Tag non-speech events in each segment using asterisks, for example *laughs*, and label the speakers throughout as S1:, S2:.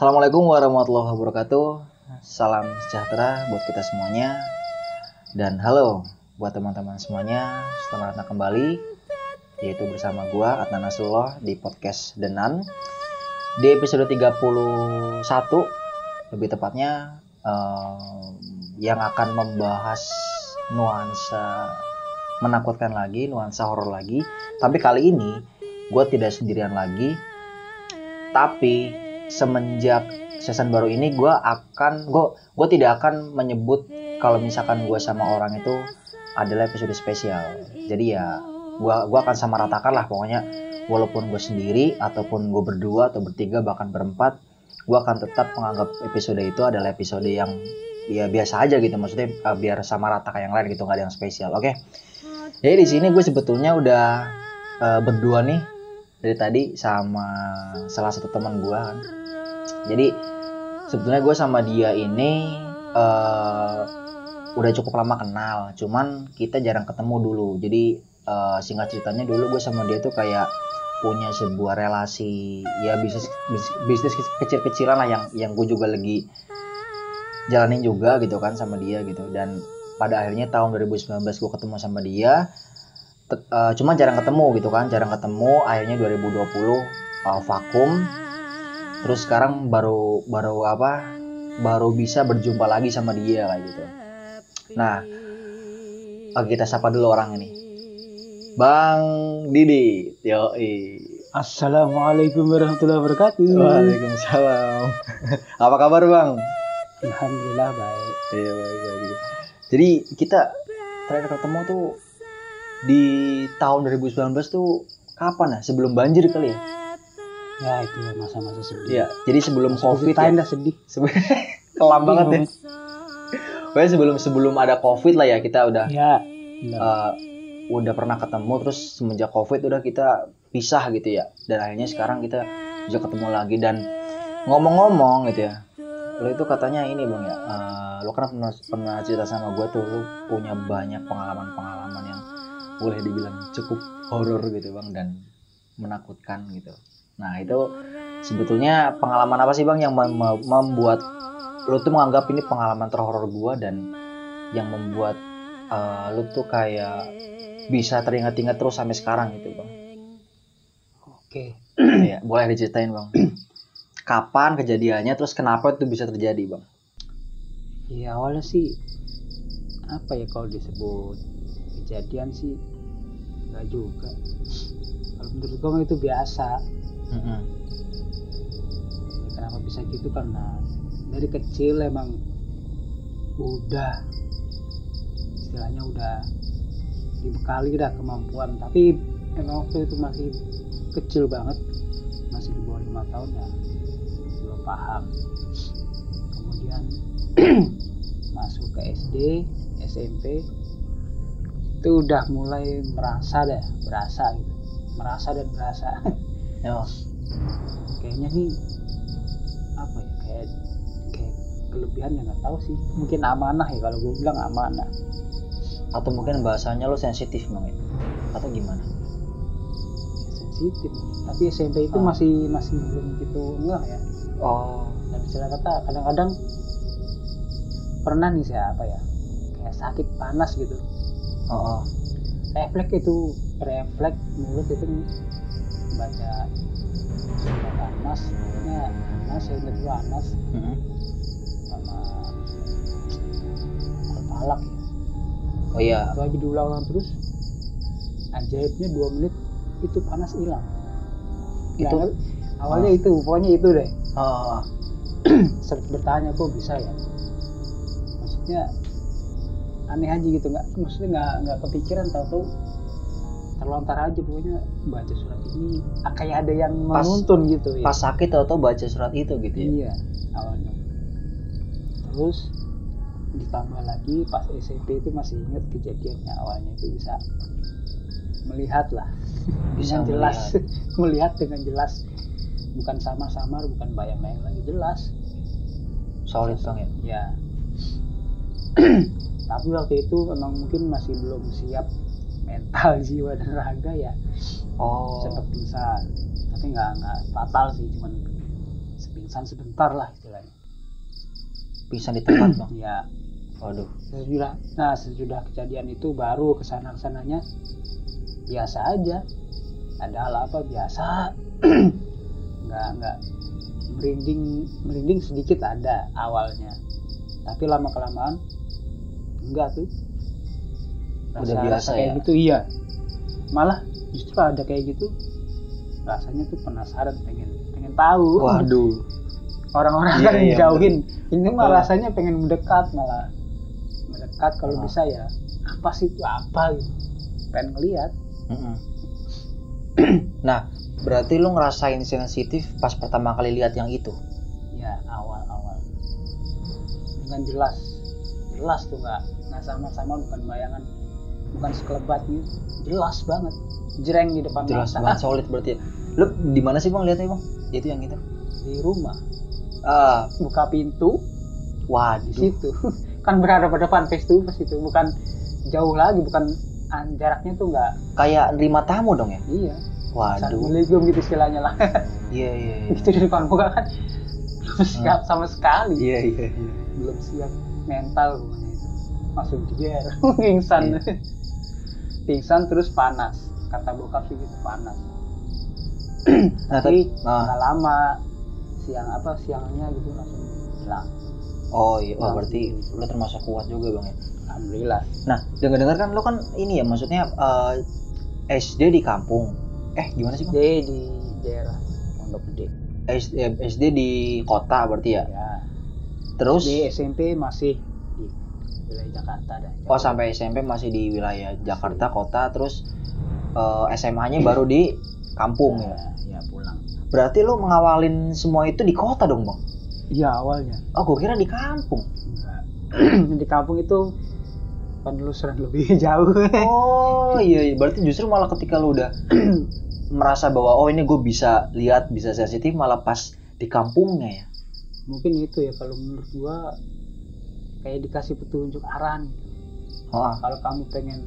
S1: Assalamualaikum warahmatullahi wabarakatuh. Salam sejahtera buat kita semuanya. Dan halo buat teman-teman semuanya. Selamat datang kembali yaitu bersama gua Adnan Nasrullah di podcast Denan. Di episode 31 lebih tepatnya eh, yang akan membahas nuansa menakutkan lagi, nuansa horor lagi. Tapi kali ini gue tidak sendirian lagi. Tapi semenjak season baru ini gue akan gue gue tidak akan menyebut kalau misalkan gue sama orang itu adalah episode spesial. Jadi ya gue gua akan sama ratakan lah pokoknya. Walaupun gue sendiri ataupun gue berdua atau bertiga bahkan berempat gue akan tetap menganggap episode itu adalah episode yang ya biasa aja gitu. Maksudnya uh, biar sama rata kayak yang lain gitu nggak ada yang spesial. Oke? Jadi di sini gue sebetulnya udah uh, berdua nih dari tadi sama salah satu teman gue kan jadi sebetulnya gue sama dia ini uh, udah cukup lama kenal. Cuman kita jarang ketemu dulu. Jadi uh, singkat ceritanya dulu gue sama dia tuh kayak punya sebuah relasi ya bisnis bis- bisnis kecil-kecilan lah yang yang gue juga lagi jalanin juga gitu kan sama dia gitu. Dan pada akhirnya tahun 2019 gue ketemu sama dia Tet- eh, cuma jarang ketemu gitu kan jarang ketemu. Akhirnya 2020 uh, vakum terus sekarang baru baru apa baru bisa berjumpa lagi sama dia kayak gitu nah kita sapa dulu orang ini Bang Didi yo
S2: Assalamualaikum warahmatullahi wabarakatuh.
S1: Waalaikumsalam *laughs* apa kabar Bang
S2: Alhamdulillah baik.
S1: Iya baik baik. Jadi kita terakhir ketemu tuh di tahun 2019 tuh kapan ya? Sebelum banjir kali ya?
S2: Ya itu masa-masa sedih.
S1: Iya. Jadi sebelum covid
S2: Ceritain
S1: ya.
S2: dah sedih. *laughs*
S1: Kelam banget ya. Pokoknya sebelum sebelum ada covid lah ya kita udah
S2: Ya. udah.
S1: eh, udah pernah ketemu terus semenjak covid udah kita pisah gitu ya. Dan akhirnya sekarang kita bisa ketemu lagi dan ngomong-ngomong gitu ya. Lo itu katanya ini bang ya, eh, lo kan pernah, pernah cerita sama gue tuh lo punya banyak pengalaman-pengalaman yang boleh dibilang cukup horor gitu bang dan menakutkan gitu. Nah itu sebetulnya pengalaman apa sih bang yang mem- mem- membuat lo tuh menganggap ini pengalaman terhoror gue dan yang membuat eh, lo tuh kayak bisa teringat-ingat terus sampai sekarang gitu bang.
S2: Oke.
S1: Iya, boleh diceritain bang. Kapan kejadiannya, terus kenapa itu bisa terjadi bang?
S2: Ya awalnya sih apa ya kalau disebut kejadian sih nggak juga. Kalau menurut gue itu biasa. Ya, kenapa bisa gitu? Karena dari kecil emang udah istilahnya udah dibekali dah kemampuan. Tapi emang waktu itu masih kecil banget masih di bawah lima tahun ya belum paham. Kemudian *clears throat* masuk ke SD SMP itu udah mulai merasa dah berasa gitu. Merasa dan berasa *laughs*
S1: Ya,
S2: kayaknya nih apa ya kayak kayak kelebihan yang nggak tahu sih mungkin amanah ya kalau gue bilang amanah
S1: atau mungkin bahasanya lo sensitif bang ya? Atau gimana?
S2: sensitif tapi SMP itu
S1: Ah.
S2: masih masih belum gitu ngeh ya
S1: Oh,
S2: dan istilah kata kadang-kadang pernah nih saya apa ya kayak sakit panas gitu
S1: oh, oh.
S2: refleks itu refleks mulut itu baca surat panas pokoknya panas saya ingat dulu panas
S1: Mm-mm.
S2: sama kepalak ya.
S1: Oh iya,
S2: itu aja diulang-ulang terus. Ajaibnya dua menit itu panas hilang.
S1: Itu-
S2: Nggak- awalnya itu pokoknya itu deh.
S1: Oh, *clears throat*
S2: sempet bertanya kok bisa ya? Maksudnya aneh aja gitu. Nggak maksudnya nggak nggak kepikiran tahu tuh terlontar aja pokoknya baca surat ini ah, kayak ada yang
S1: Pas-
S2: menuntun gitu ya.
S1: pas sakit atau baca surat itu gitu ya?
S2: iya awalnya. Terus ditambah lagi pas SMP itu masih ingat kejadiannya awalnya itu bisa melihat lah. *laughs*
S1: Bisa
S2: jelas. *laughs* melihat. Dengan jelas. Bukan sama-samar bukan bayang-bayang lagi jelas.
S1: Solid bang ya?
S2: ya *clears throat* tapi waktu itu memang mungkin masih belum siap mental *laughs* jiwa dan raga ya.
S1: Oh,
S2: sempat pingsan. Tapi nggak nggak fatal sih cuman sepingsan pingsan sebentar lah istilahnya.
S1: Pingsan di tempat bang.
S2: ya
S1: Waduh.
S2: sesudah. Nah sesudah kejadian itu baru ke sana ke sananya biasa aja. Ada hal apa biasa. *clears throat* Nggak nggak. Merinding merinding sedikit ada awalnya. Tapi lama kelamaan enggak tuh
S1: Udah biasa
S2: kayak
S1: ya?
S2: gitu iya. Malah justru ada kayak gitu rasanya tuh penasaran pengen pengen tahu.
S1: Waduh. *laughs*
S2: orang-orang
S1: Iya,
S2: kan
S1: iya,
S2: jauhin. ini
S1: Betul.
S2: rasanya pengen mendekat malah. Mendekat kalau
S1: Ah.
S2: bisa ya. Apa sih itu? Apa gitu? Pengen ngeliat.
S1: Mm-mm. *clears throat* nah, berarti lu ngerasain sensitif pas pertama kali lihat yang itu.
S2: ya awal-awal. Dengan jelas. Jelas tuh nggak nggak sama-sama bukan bayangan bukan sekelebat gitu jelas banget jreng di depan
S1: Jelas
S2: mata
S1: banget solid berarti. ya. Lu di mana sih bang lihatnya bang? Itu yang itu.
S2: di rumah
S1: Ah,
S2: buka pintu di
S1: waduh.
S2: situ *laughs* kan berada pada depan face to face itu bukan jauh lagi bukan ah, jaraknya tuh nggak
S1: Kayak nerima tamu dong ya?
S2: iya
S1: Waduh.
S2: Assalamualaikum gitu istilahnya lah *laughs*
S1: Iya iya iya.
S2: itu di depan muka kan belum siap sama sekali
S1: Iya iya iya.
S2: belum siap mental pokoknya itu langsung pingsan
S1: Iya. *laughs*
S2: pingsan terus panas kata bokap sih gitu panas *clears throat*
S1: Nah,
S2: tapi
S1: nah,
S2: lama siang apa siangnya gitu langsung hilang
S1: oh iya, wah
S2: Langsung.
S1: berarti lu termasuk kuat juga bang ya.
S2: alhamdulillah
S1: Nah, dengar-dengar kan lu kan ini ya, maksudnya eh, SD di kampung. Eh, gimana sih bang?
S2: SD di daerah Pondok Gede
S1: SD, eh, SD di kota berarti ya.
S2: ya
S1: Terus
S2: di SMP masih wilayah Jakarta dah
S1: oh sampai SMP masih di wilayah Jakarta kota, terus eh, SMA-nya baru di kampung ya.
S2: ya, ya pulang
S1: Berarti lu mengawalin semua itu di kota dong bang?
S2: iya awalnya
S1: Oh, gue kira di kampung.
S2: Enggak. *clears throat* di kampung itu penelusuran lebih *laughs* jauh
S1: Oh iya, iya. berarti justru malah ketika lu udah *clears throat* merasa bahwa oh ini gue bisa lihat, bisa sensitif malah pas di kampungnya ya.
S2: mungkin itu ya kalau menurut gua kayak dikasih petunjuk arahan gitu
S1: Oh,
S2: kalau kamu pengen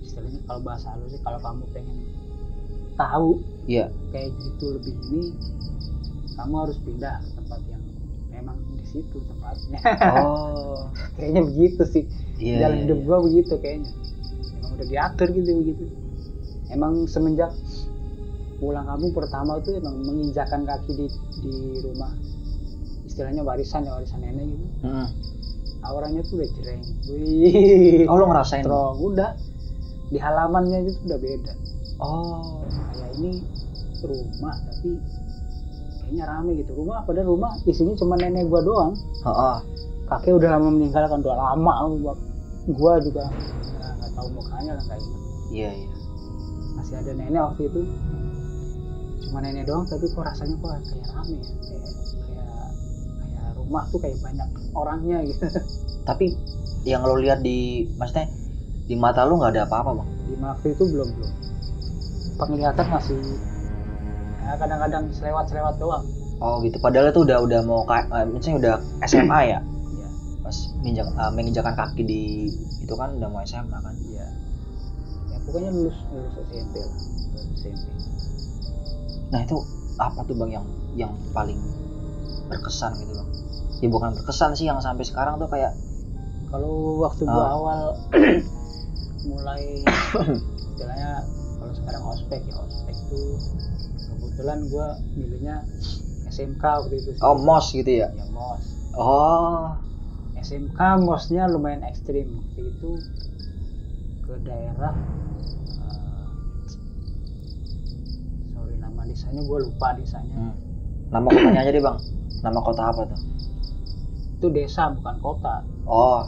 S2: istilahnya kalau bahasa halus sih kalau kamu pengen tahu
S1: iya.
S2: kayak gitu lebih ini kamu harus pindah ke tempat yang memang di situ tempatnya
S1: Oh, *laughs*
S2: kayaknya begitu sih
S1: iya.
S2: jalan
S1: iya,
S2: hidup
S1: iya.
S2: gua begitu kayaknya emang udah diatur gitu begitu emang semenjak pulang kampung pertama tuh emang menginjakan kaki di di rumah istilahnya warisan ya warisan nenek gitu
S1: Mm.
S2: Auranya tuh udah jereng wih.
S1: Oh, lu ngerasain?
S2: strong. Udah. Di halamannya itu udah beda.
S1: Oh,
S2: kayak ini rumah tapi kayaknya rame gitu. Rumah padahal rumah isinya cuma nenek gua doang.
S1: Heeh.
S2: kakek udah lama meninggal kan udah lama gua- gua juga nggak tahu mukanya lah nggak ingat
S1: Iya, iya.
S2: masih ada nenek waktu itu. Cuma nenek doang tapi kok rasanya kok kayak rame ya kayak rumah tuh kayak banyak orangnya gitu *laughs*
S1: Tapi yang lo lihat di maksudnya di mata lu nggak ada apa-apa, Bang.
S2: di waktu itu belum belum penglihatan masih ya kadang-kadang selewat-selewat doang
S1: Oh, gitu. Padahal itu udah udah mau kayak eh, misalnya udah *clears throat* SMA ya.
S2: ya
S1: Pas menginjak, eh, menginjakan kaki di itu kan udah mau SMA kan.
S2: ya ya pokoknya lulus lulus SMP lah lulus SMP
S1: Nah, itu apa tuh, Bang yang yang paling berkesan gitu, Bang? Ya bukan berkesan sih yang sampai sekarang tuh kayak
S2: kalau waktu gua
S1: Ah.
S2: awal *coughs* mulai istilahnya kalau sekarang ospek ya ospek tuh kebetulan gua milihnya SMK waktu itu sih.
S1: oh, MOS gitu ya.
S2: ya mos
S1: Oh,
S2: SMK mosnya lumayan ekstrim waktu itu ke daerah eh, sorry nama desanya gua lupa desanya
S1: hmm. nama kotanya aja deh, Bang. Nama kota apa tuh?
S2: Itu desa bukan kota
S1: Oh,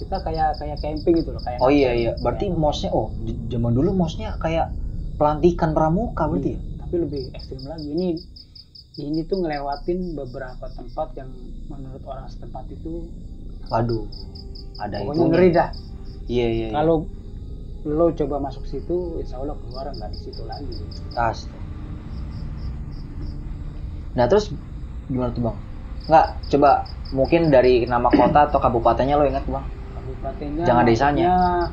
S2: kita kayak kayak camping gitu loh kayak
S1: oh iya iya. Berarti
S2: Kayak-
S1: MOSnya oh zaman dulu MOSnya kayak pelantikan pramuka berarti ya?
S2: Iya, tapi lebih ekstrim lagi ini ini tuh ngelewatin beberapa tempat yang menurut orang setempat itu
S1: Waduh. Ada itu.
S2: ngeri dah
S1: Iya iya. iya.
S2: kalau lo coba masuk situ insya Allah keluar nggak di situ lagi
S1: Astaga. Nah terus gimana tuh bang? Nggak, coba mungkin dari nama kota atau kabupatennya lo ingat bang?
S2: kabupatennya
S1: Jangan desanya.
S2: maksudnya-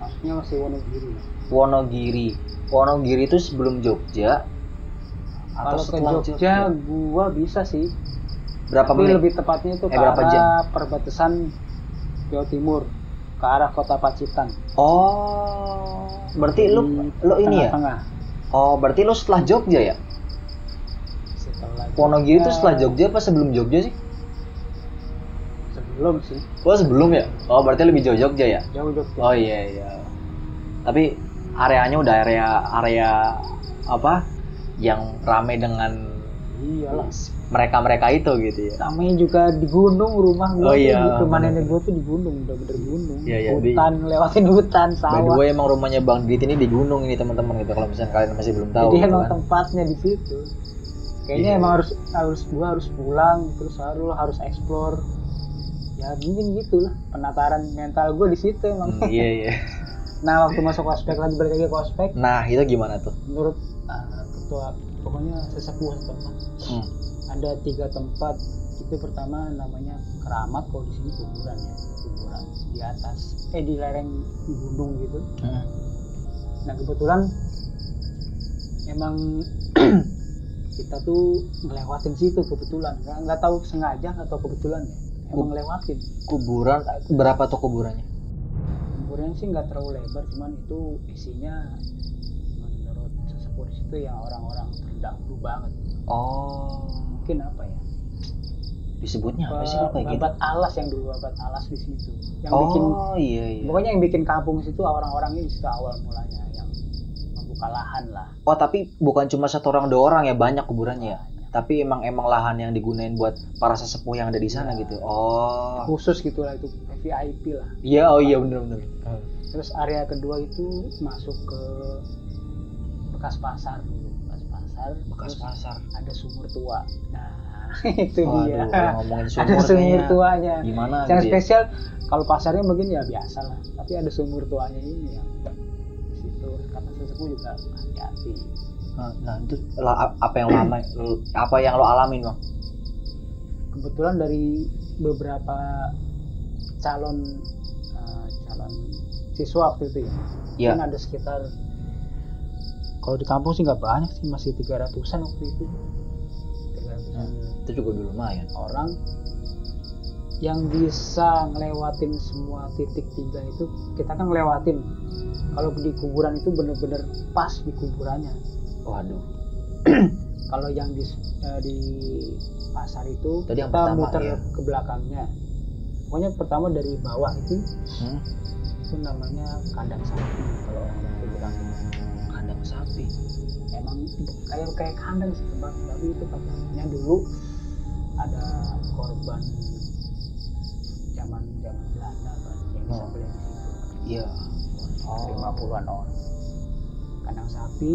S2: maksudnya masih Wonogiri ya.
S1: Wonogiri. Wonogiri itu sebelum Jogja. atau
S2: kalau ke
S1: setelah
S2: Jogja gua bisa sih
S1: berapa
S2: tapi
S1: menit
S2: lebih tepatnya itu
S1: Eh,
S2: ke
S1: berapa
S2: arah perbatasan Jawa Timur ke arah kota Pacitan
S1: oh berarti lu lu ini ya
S2: tengah-tengah.
S1: oh berarti lu setelah Jogja ya
S2: setelah
S1: Wonogiri itu
S2: Jogja-
S1: setelah Jogja apa sebelum Jogja sih?
S2: Sebelum sih.
S1: Oh sebelum ya? Oh berarti lebih jauh Jogja ya?
S2: Jauh Jogja.
S1: Oh iya iya. Tapi areanya udah area area apa? Yang rame dengan
S2: iyalah.
S1: mereka-mereka itu gitu ya.
S2: namanya juga di gunung rumah
S1: Oh
S2: gua tuh,
S1: iya,
S2: di- rumah nenek gua tuh di gunung udah bener gunung.
S1: Iya, iya, di-
S2: hutan lewatin hutan
S1: By the
S2: sawah.
S1: way emang rumahnya Bang Dit ini di gunung ini teman-teman gitu kalau misalnya kalian masih belum tahu.
S2: jadi
S1: gitu
S2: emang
S1: kan.
S2: tempatnya di situ kayaknya
S1: Iya.
S2: emang harus harus gua harus pulang terus harus harus explore ya mungkin gitulah penataran mental gua di situ emang
S1: Hmm, iya iya. *laughs*
S2: nah waktu masuk ospek lagi balik lagi ke ospek
S1: Nah itu gimana tuh?
S2: menurut uh, ketua pokoknya sesepuh setempat
S1: Hmm.
S2: ada tiga tempat itu pertama namanya keramat kalau di sini kuburan ya kuburan di atas eh di lereng gunung gitu
S1: Hmm.
S2: nah kebetulan emang *clears throat* kita tuh ngelewatin situ kebetulan. Nggak nggak tahu sengaja atau kebetulan ya. Emang ngelewatin.
S1: Kuburan berapa tuh kuburannya?
S2: kuburannya sih nggak terlalu lebar cuman itu isinya menurut sesepuh di situ ya orang-orang terdahulu banget.
S1: Oh.
S2: Mungkin apa ya?
S1: Disebutnya apa sih kayak gitu?
S2: babat alas yang dulu babat alas di situ. Yang bikin
S1: Oh iya iya.
S2: pokoknya yang bikin kampung situ orang-orangnya di situ awal mulanya lahan lah
S1: Oh tapi bukan cuma satu orang dua orang ya banyak kuburannya ya. Tapi emang emang lahan yang digunain buat para sesepuh yang ada di sana
S2: Iya.
S1: gitu. Oh.
S2: khusus gitu lah itu VIP lah
S1: Iya oh iya bener bener.
S2: terus area kedua itu masuk ke bekas pasar dulu bekas pasar
S1: Bekas
S2: terus
S1: pasar.
S2: ada sumur tua nah *laughs* itu
S1: Waduh,
S2: dia
S1: ngomongin *laughs*
S2: ada
S1: sumur kayaknya
S2: tuanya
S1: gimana
S2: yang
S1: ya?
S2: spesial kalau pasarnya mungkin ya biasa lah tapi ada sumur tuanya ini yang sesepuh juga hati-hati
S1: Nah, nah, itu lah, apa yang lama *clears throat* apa yang lo alamin bang?
S2: kebetulan dari beberapa calon eh, calon siswa waktu itu ya
S1: Iya.
S2: kan ada sekitar kalau di kampung sih nggak banyak sih masih 300-an waktu itu 300-an
S1: Itu juga dulu lumayan.
S2: orang yang bisa ngelewatin semua titik tiga itu kita kan ngelewatin kalau di kuburan itu bener-bener pas di kuburannya
S1: Waduh. *clears throat*
S2: kalau yang di eh, di pasar itu
S1: Tadi
S2: kita
S1: pertama,
S2: muter
S1: ya.
S2: ke belakangnya pokoknya pertama dari bawah itu
S1: Hmm?
S2: itu namanya kandang sapi kalau orang itu bilang
S1: Kandang sapi.
S2: emang kayak kayak kandang sih tempat tapi itu katanya dulu ada korban zaman zaman Belanda kan yang bisa
S1: Oh.
S2: beli di situ
S1: Iya.
S2: lima
S1: Oh.
S2: puluhan orang kandang sapi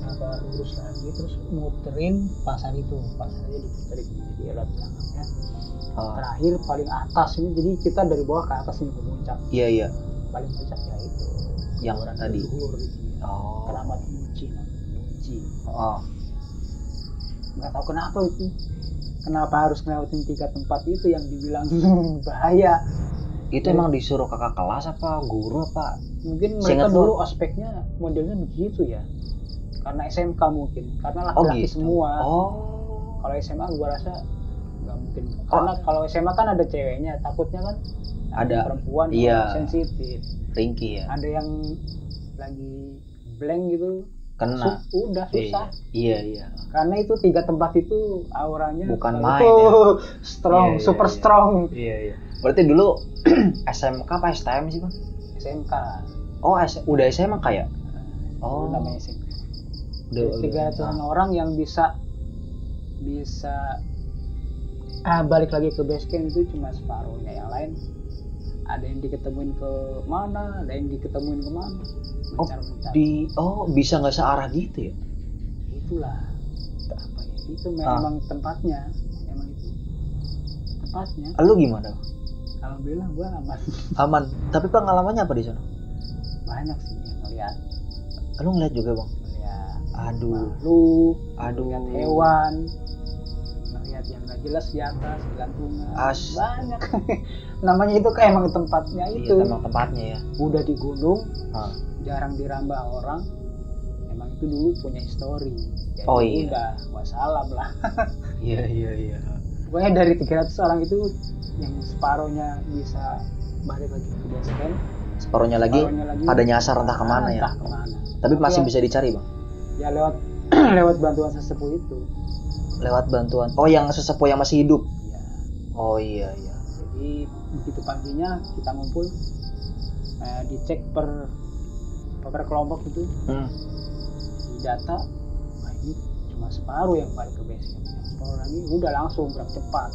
S2: apa lurus lagi terus muterin pasar itu pasarnya diputerin jadi alat belakangnya
S1: Oh.
S2: terakhir paling atas ini jadi kita dari bawah ke atas ini ke puncak
S1: Iya iya.
S2: paling puncak ya itu
S1: Yang
S2: kuburan
S1: tadi.
S2: leluhur gitu ya.
S1: Oh.
S2: keramat Muci Muci
S1: Oh.
S2: nggak tahu kenapa itu kenapa harus ngelewatin tiga tempat itu yang dibilang *laughs* bahaya
S1: Itu
S2: Jadi-
S1: emang disuruh kakak kelas apa guru apa?
S2: mungkin mereka dulu ospeknya modelnya begitu ya karena SMK mungkin karena
S1: Oh
S2: laki-laki
S1: gitu.
S2: semua
S1: Oh.
S2: kalau SMA gua rasa nggak mungkin karena kalau SMA kan ada ceweknya takutnya kan
S1: Ada.
S2: perempuan
S1: Iya.
S2: sensitif
S1: Ringki ya.
S2: ada yang lagi blank gitu
S1: Kena.
S2: su- udah susah
S1: Iya iya.
S2: karena itu tiga tempat itu auranya
S1: Bukan
S2: oh,
S1: main ya. *laughs*
S2: strong
S1: Iya, iya,
S2: super
S1: iya.
S2: strong
S1: Iya iya. Berarti dulu *clears throat* SMK apa STM sih bang?
S2: SMK
S1: Oh S udah SMA kayak? Oh.
S2: oh. namanya SMK
S1: Udah,
S2: tiga ratusan orang yang bisa bisa ah balik lagi ke base camp itu cuma separuhnya yang lain ada yang diketemuin ke mana ada yang diketemuin ke mana
S1: Oh,
S2: mencar-mencar
S1: di oh bisa nggak searah gitu ya?
S2: itulah apa ya itu
S1: Ah.
S2: memang tempatnya memang itu tempatnya
S1: Lu gimana?
S2: alhamdulillah gua aman *laughs*
S1: Aman. Tapi pengalamannya apa di sana?
S2: banyak sih yang ngeliat
S1: Lu ngeliat juga bang?
S2: ngeliat
S1: Aduh.
S2: makhluk
S1: Aduh.
S2: ngeliat hewan ngeliat yang nggak jelas di atas gelantungan
S1: As.
S2: banyak *laughs* namanya itu kayak emang tempatnya itu
S1: Iya, emang tempatnya ya.
S2: udah di gunung
S1: Ah.
S2: Jarang dirambah orang emang itu dulu punya histori. Ya
S1: Oh, iya.
S2: udah wassalam lah. *laughs*
S1: Iya iya iya.
S2: Pokoknya dari 300 orang itu yang separohnya bisa balik lagi ke base camp
S1: separuhnya lagi
S2: separohnya lagi.
S1: pada nyasar entah ke mana ya?
S2: entah ke mana.
S1: Tapi masih
S2: Iya.
S1: bisa dicari bang?
S2: Ya lewat *clears throat* lewat bantuan sesepuh itu.
S1: Lewat bantuan. Oh yang sesepuh yang masih hidup?
S2: Ya
S1: oh iya iya.
S2: Jadi begitu paginya kita ngumpul eh, dicek per per kelompok itu.
S1: Hmm.
S2: di data wah ini cuma separuh yang balik ke base camp. Yang separuh lagi udah langsung gerak cepat.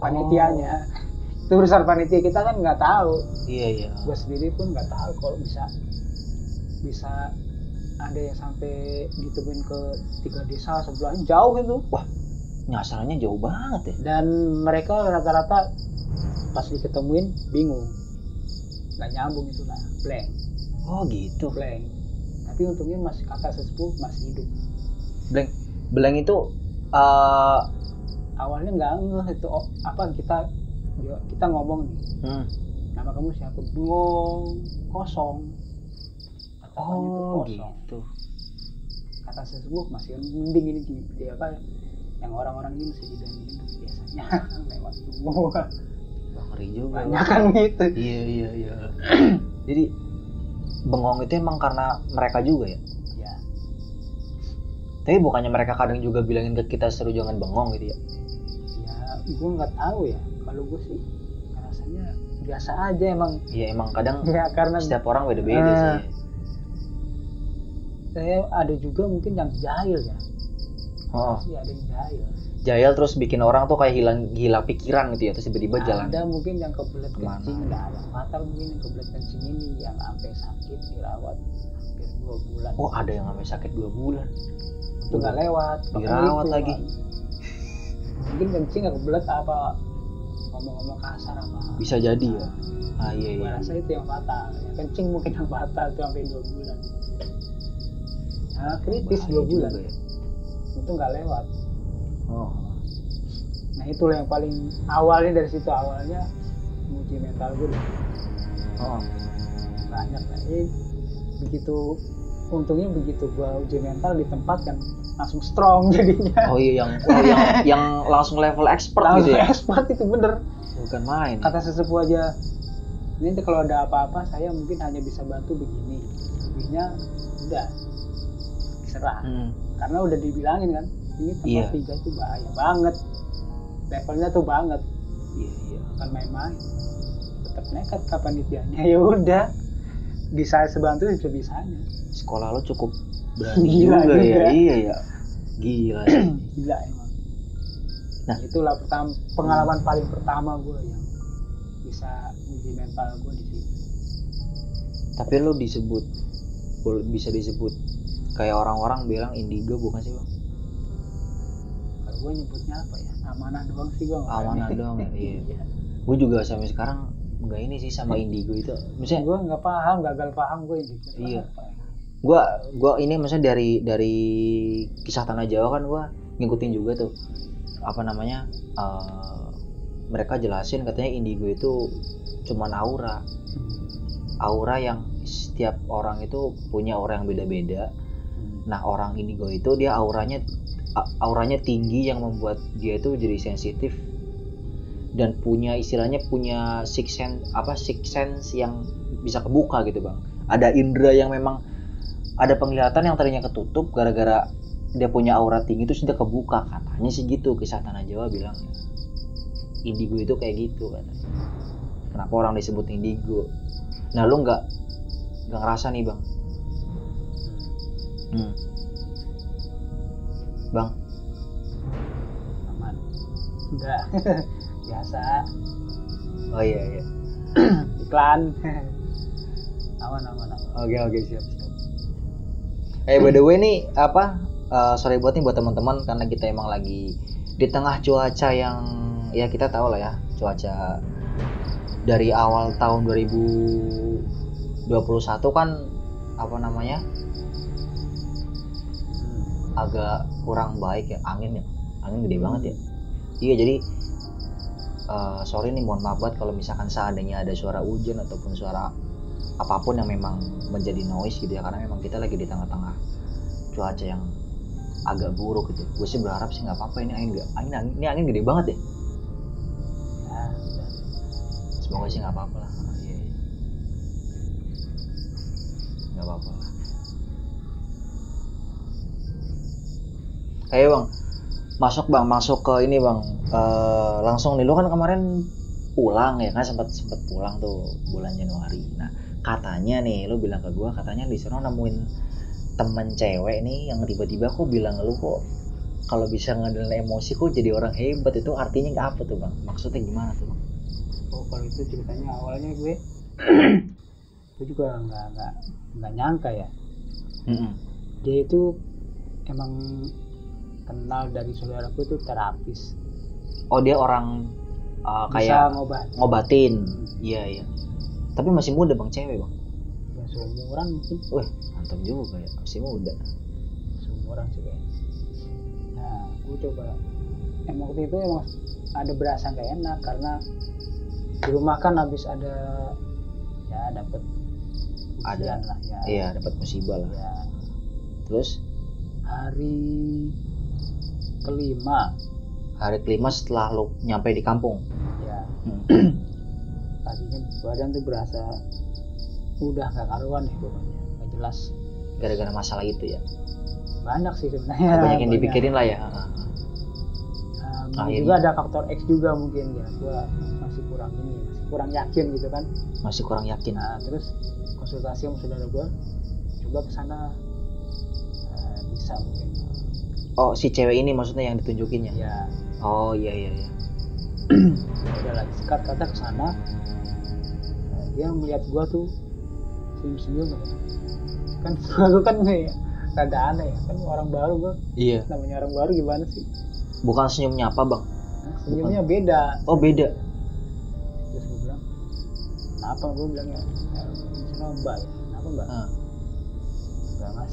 S2: Panitianya. Itu urusan panitia. Kita kan nggak tahu.
S1: Iya iya.
S2: Gue sendiri pun nggak tahu kalau bisa bisa ada yang sampai ditemuin ke tiga desa sebelahnya. Jauh gitu.
S1: Nyasarnya jauh banget ya.
S2: Dan mereka rata-rata pas diketemuin bingung. Nggak nyambung itu lah blank
S1: oh gitu.
S2: Blank. Tapi untungnya masih kakak sesepuh masih hidup.
S1: Blank. Blank itu eh
S2: awalnya nggak ngeh itu oh, apa kita kita ngomong nih.
S1: Hmm.
S2: nama kamu siapa? Bengong kosong. Itu
S1: oh
S2: kosong.
S1: gitu.
S2: Kata sesepuh masih mending ini di, di apa yang orang-orang ini masih dibilang hidup biasanya. *laughs* Lewat semua.
S1: Ngeri juga.
S2: Banyak kan gitu.
S1: Iya iya iya. *clears throat* Jadi bengong itu emang karena mereka juga ya?
S2: Ya
S1: tapi bukannya mereka kadang juga bilangin ke kita seru jangan bengong gitu ya?
S2: Ya gue nggak tahu ya. Kalau gue sih rasanya biasa aja emang.
S1: Iya emang kadang
S2: ya karena
S1: setiap orang beda-beda
S2: Eh.
S1: sih.
S2: Saya ada juga mungkin yang jahil ya.
S1: Oh.
S2: Pasti ada yang jahil
S1: jahil terus bikin orang tuh kayak hilang gila pikiran gitu ya terus tiba-tiba jalan
S2: ada mungkin yang kebelet kencing nggak ada fatal mungkin yang kebelet kencing ini yang sampai sakit dirawat hampir dua bulan.
S1: Oh ada yang sampai sakit dua bulan?
S2: Itu nggak lewat
S1: Dirawat lagi.
S2: Mungkin kencing nggak kebelet apa ngomong-ngomong kasar apa.
S1: Bisa jadi ya? Ah iya iya.
S2: rasa itu yang fatal. Ya, kencing mungkin yang fatal itu sampai dua bulan. Nah kritis dua bulan.
S1: ya.
S2: itu nggak lewat
S1: oh.
S2: Nah itulah yang paling awalnya dari situ awalnya menguji mental gue
S1: oh.
S2: Banyak lah ini begitu untungnya begitu gua uji mental di tempat yang langsung strong *laughs* jadinya.
S1: Oh iya yang oh, yang *laughs* yang langsung level expert
S2: langsung
S1: gitu ya?
S2: expert itu bener.
S1: Bukan main.
S2: Kata sesepuh aja ini kalau ada apa-apa saya mungkin hanya bisa bantu begini. Lebihnya udah serah
S1: Hmm.
S2: karena udah dibilangin kan ini tempat
S1: Iya.
S2: tiga tuh bahaya banget. Levelnya tuh banget.
S1: Iya iya.
S2: Bukan main-main tetap nekat kapan nitiannya *laughs* ya udah. Bisa sebantu bisa bisanya.
S1: Sekolah lo cukup berani *laughs*
S2: Gila
S1: juga, ya?
S2: juga.
S1: iya ya gila ya. *clears throat*
S2: gila emang.
S1: Nah.
S2: itulah pertama pengalaman paling pertama gue yang bisa uji mental gue di situ.
S1: Tapi lo disebut bisa disebut kayak orang-orang bilang indigo bukan sih bang
S2: gue nyebutnya apa ya? Amanah doang sih gue
S1: Amanah doang ya, *laughs* iya. gue juga sampai sekarang nggak ini sih sama indigo itu. Misalnya
S2: gue nggak paham gagal paham gue ini
S1: Iya. gua gua ini maksudnya dari dari kisah tanah Jawa kan gua ngikutin juga tuh. Apa namanya eh, mereka jelasin katanya indigo itu cuman aura. Aura yang setiap orang itu punya aura yang beda-beda. Nah orang indigo itu dia auranya auranya tinggi yang membuat dia itu jadi sensitif dan punya istilahnya punya six sense apa six sense yang bisa kebuka gitu bang. Ada indera yang memang ada penglihatan yang tadinya ketutup gara-gara dia punya aura tinggi itu sudah kebuka. Katanya sih gitu kisah tanah Jawa bilang. Indigo itu kayak gitu katanya. Kenapa orang disebut indigo? Nah lu nggak nggak ngerasa nih bang? Hmm. Bang.
S2: Aman. Enggak. *laughs* Biasa.
S1: Oh iya iya. *clears throat*
S2: Iklan. *laughs* Aman aman aman.
S1: Oke oke siap siap. Eh by the way nih apa eh, sorry buat nih buat teman-teman karena kita emang lagi di tengah cuaca yang ya kita tahu lah ya cuaca dari awal tahun 2021 kan apa namanya agak kurang baik ya angin ya. Angin gede banget ya. Iya jadi eh, sorry nih mohon maaf banget kalau misalkan seandainya ada suara hujan ataupun suara apa pun yang memang menjadi noise gitu ya karena memang kita lagi di tengah-tengah cuaca yang agak buruk gitu. Gue sih berharap sih nggak apa-apa ini angin nggak angin, angin ini angin gede banget ya.
S2: Ya
S1: semoga sih nggak apa-apa lah ayo bang. Masuk bang. Masuk ke ini bang. Eh, langsung nih. Lu kan kemarin pulang ya kan? Sempat sempat pulang tuh bulan Januari. Nah katanya nih lu bilang ke gua katanya di sana nemuin temen cewek nih yang tiba-tiba kok bilang lu kok kalau bisa ngadilin emosi kok jadi orang hebat. Itu artinya apa tuh bang? Maksudnya gimana tuh bang?
S2: Oh kalau itu ceritanya awalnya gue *clears throat* gue juga nggak nggak nggak nyangka ya.
S1: Mm-mm.
S2: dia itu emang kenal dari saudaraku itu terapis
S1: Oh dia orang uh,
S2: bisa
S1: kayak
S2: ngobat
S1: ngobatin. Iya iya. Tapi masih muda bang cewek bang.
S2: ya seumuran mungkin
S1: Wih mantap juga ya masih muda.
S2: seumuran sih kayaknya nah gue coba emang waktu itu emang ada berasa nggak enak karena di rumah kan habis ada ya dapat
S1: Ada.
S2: lah ya
S1: Iya dapat musibah lah.
S2: ya
S1: Terus
S2: hari kelima.
S1: Hari kelima setelah lo nyampe di kampung.
S2: ya *clears throat* tadinya badan tuh berasa udah nggak karuan deh pokoknya. Nggak jelas.
S1: Gara-gara masalah itu ya.
S2: banyak sih sebenarnya.
S1: Banyak yang dipikirin lah ya. Ah,
S2: Nah,
S1: Akhirnya.
S2: juga ada faktor X juga mungkin ya. Gua masih kurang ini masih kurang yakin gitu kan.
S1: Masih kurang yakin.
S2: nah terus konsultasi sama saudara gua coba ke sana. Eh, bisa mungkin
S1: Oh si cewek ini maksudnya yang ditunjukinnya.
S2: ya
S1: Oh iya iya iya.
S2: ya *clears throat* udah lagi sikat kata ke sana dia melihat gua tuh senyum senyum kan *laughs* gua kan ya rada aneh ya kan orang baru gua
S1: Iya.
S2: namanya orang baru gimana sih
S1: Bukan senyum nyapa bang.
S2: Nah, senyumnya beda
S1: Oh beda.
S2: terus gue bilang kenapa gue bilang ya "Ya, di sana mbak kenapa mbak
S1: Ah.
S2: enggak mas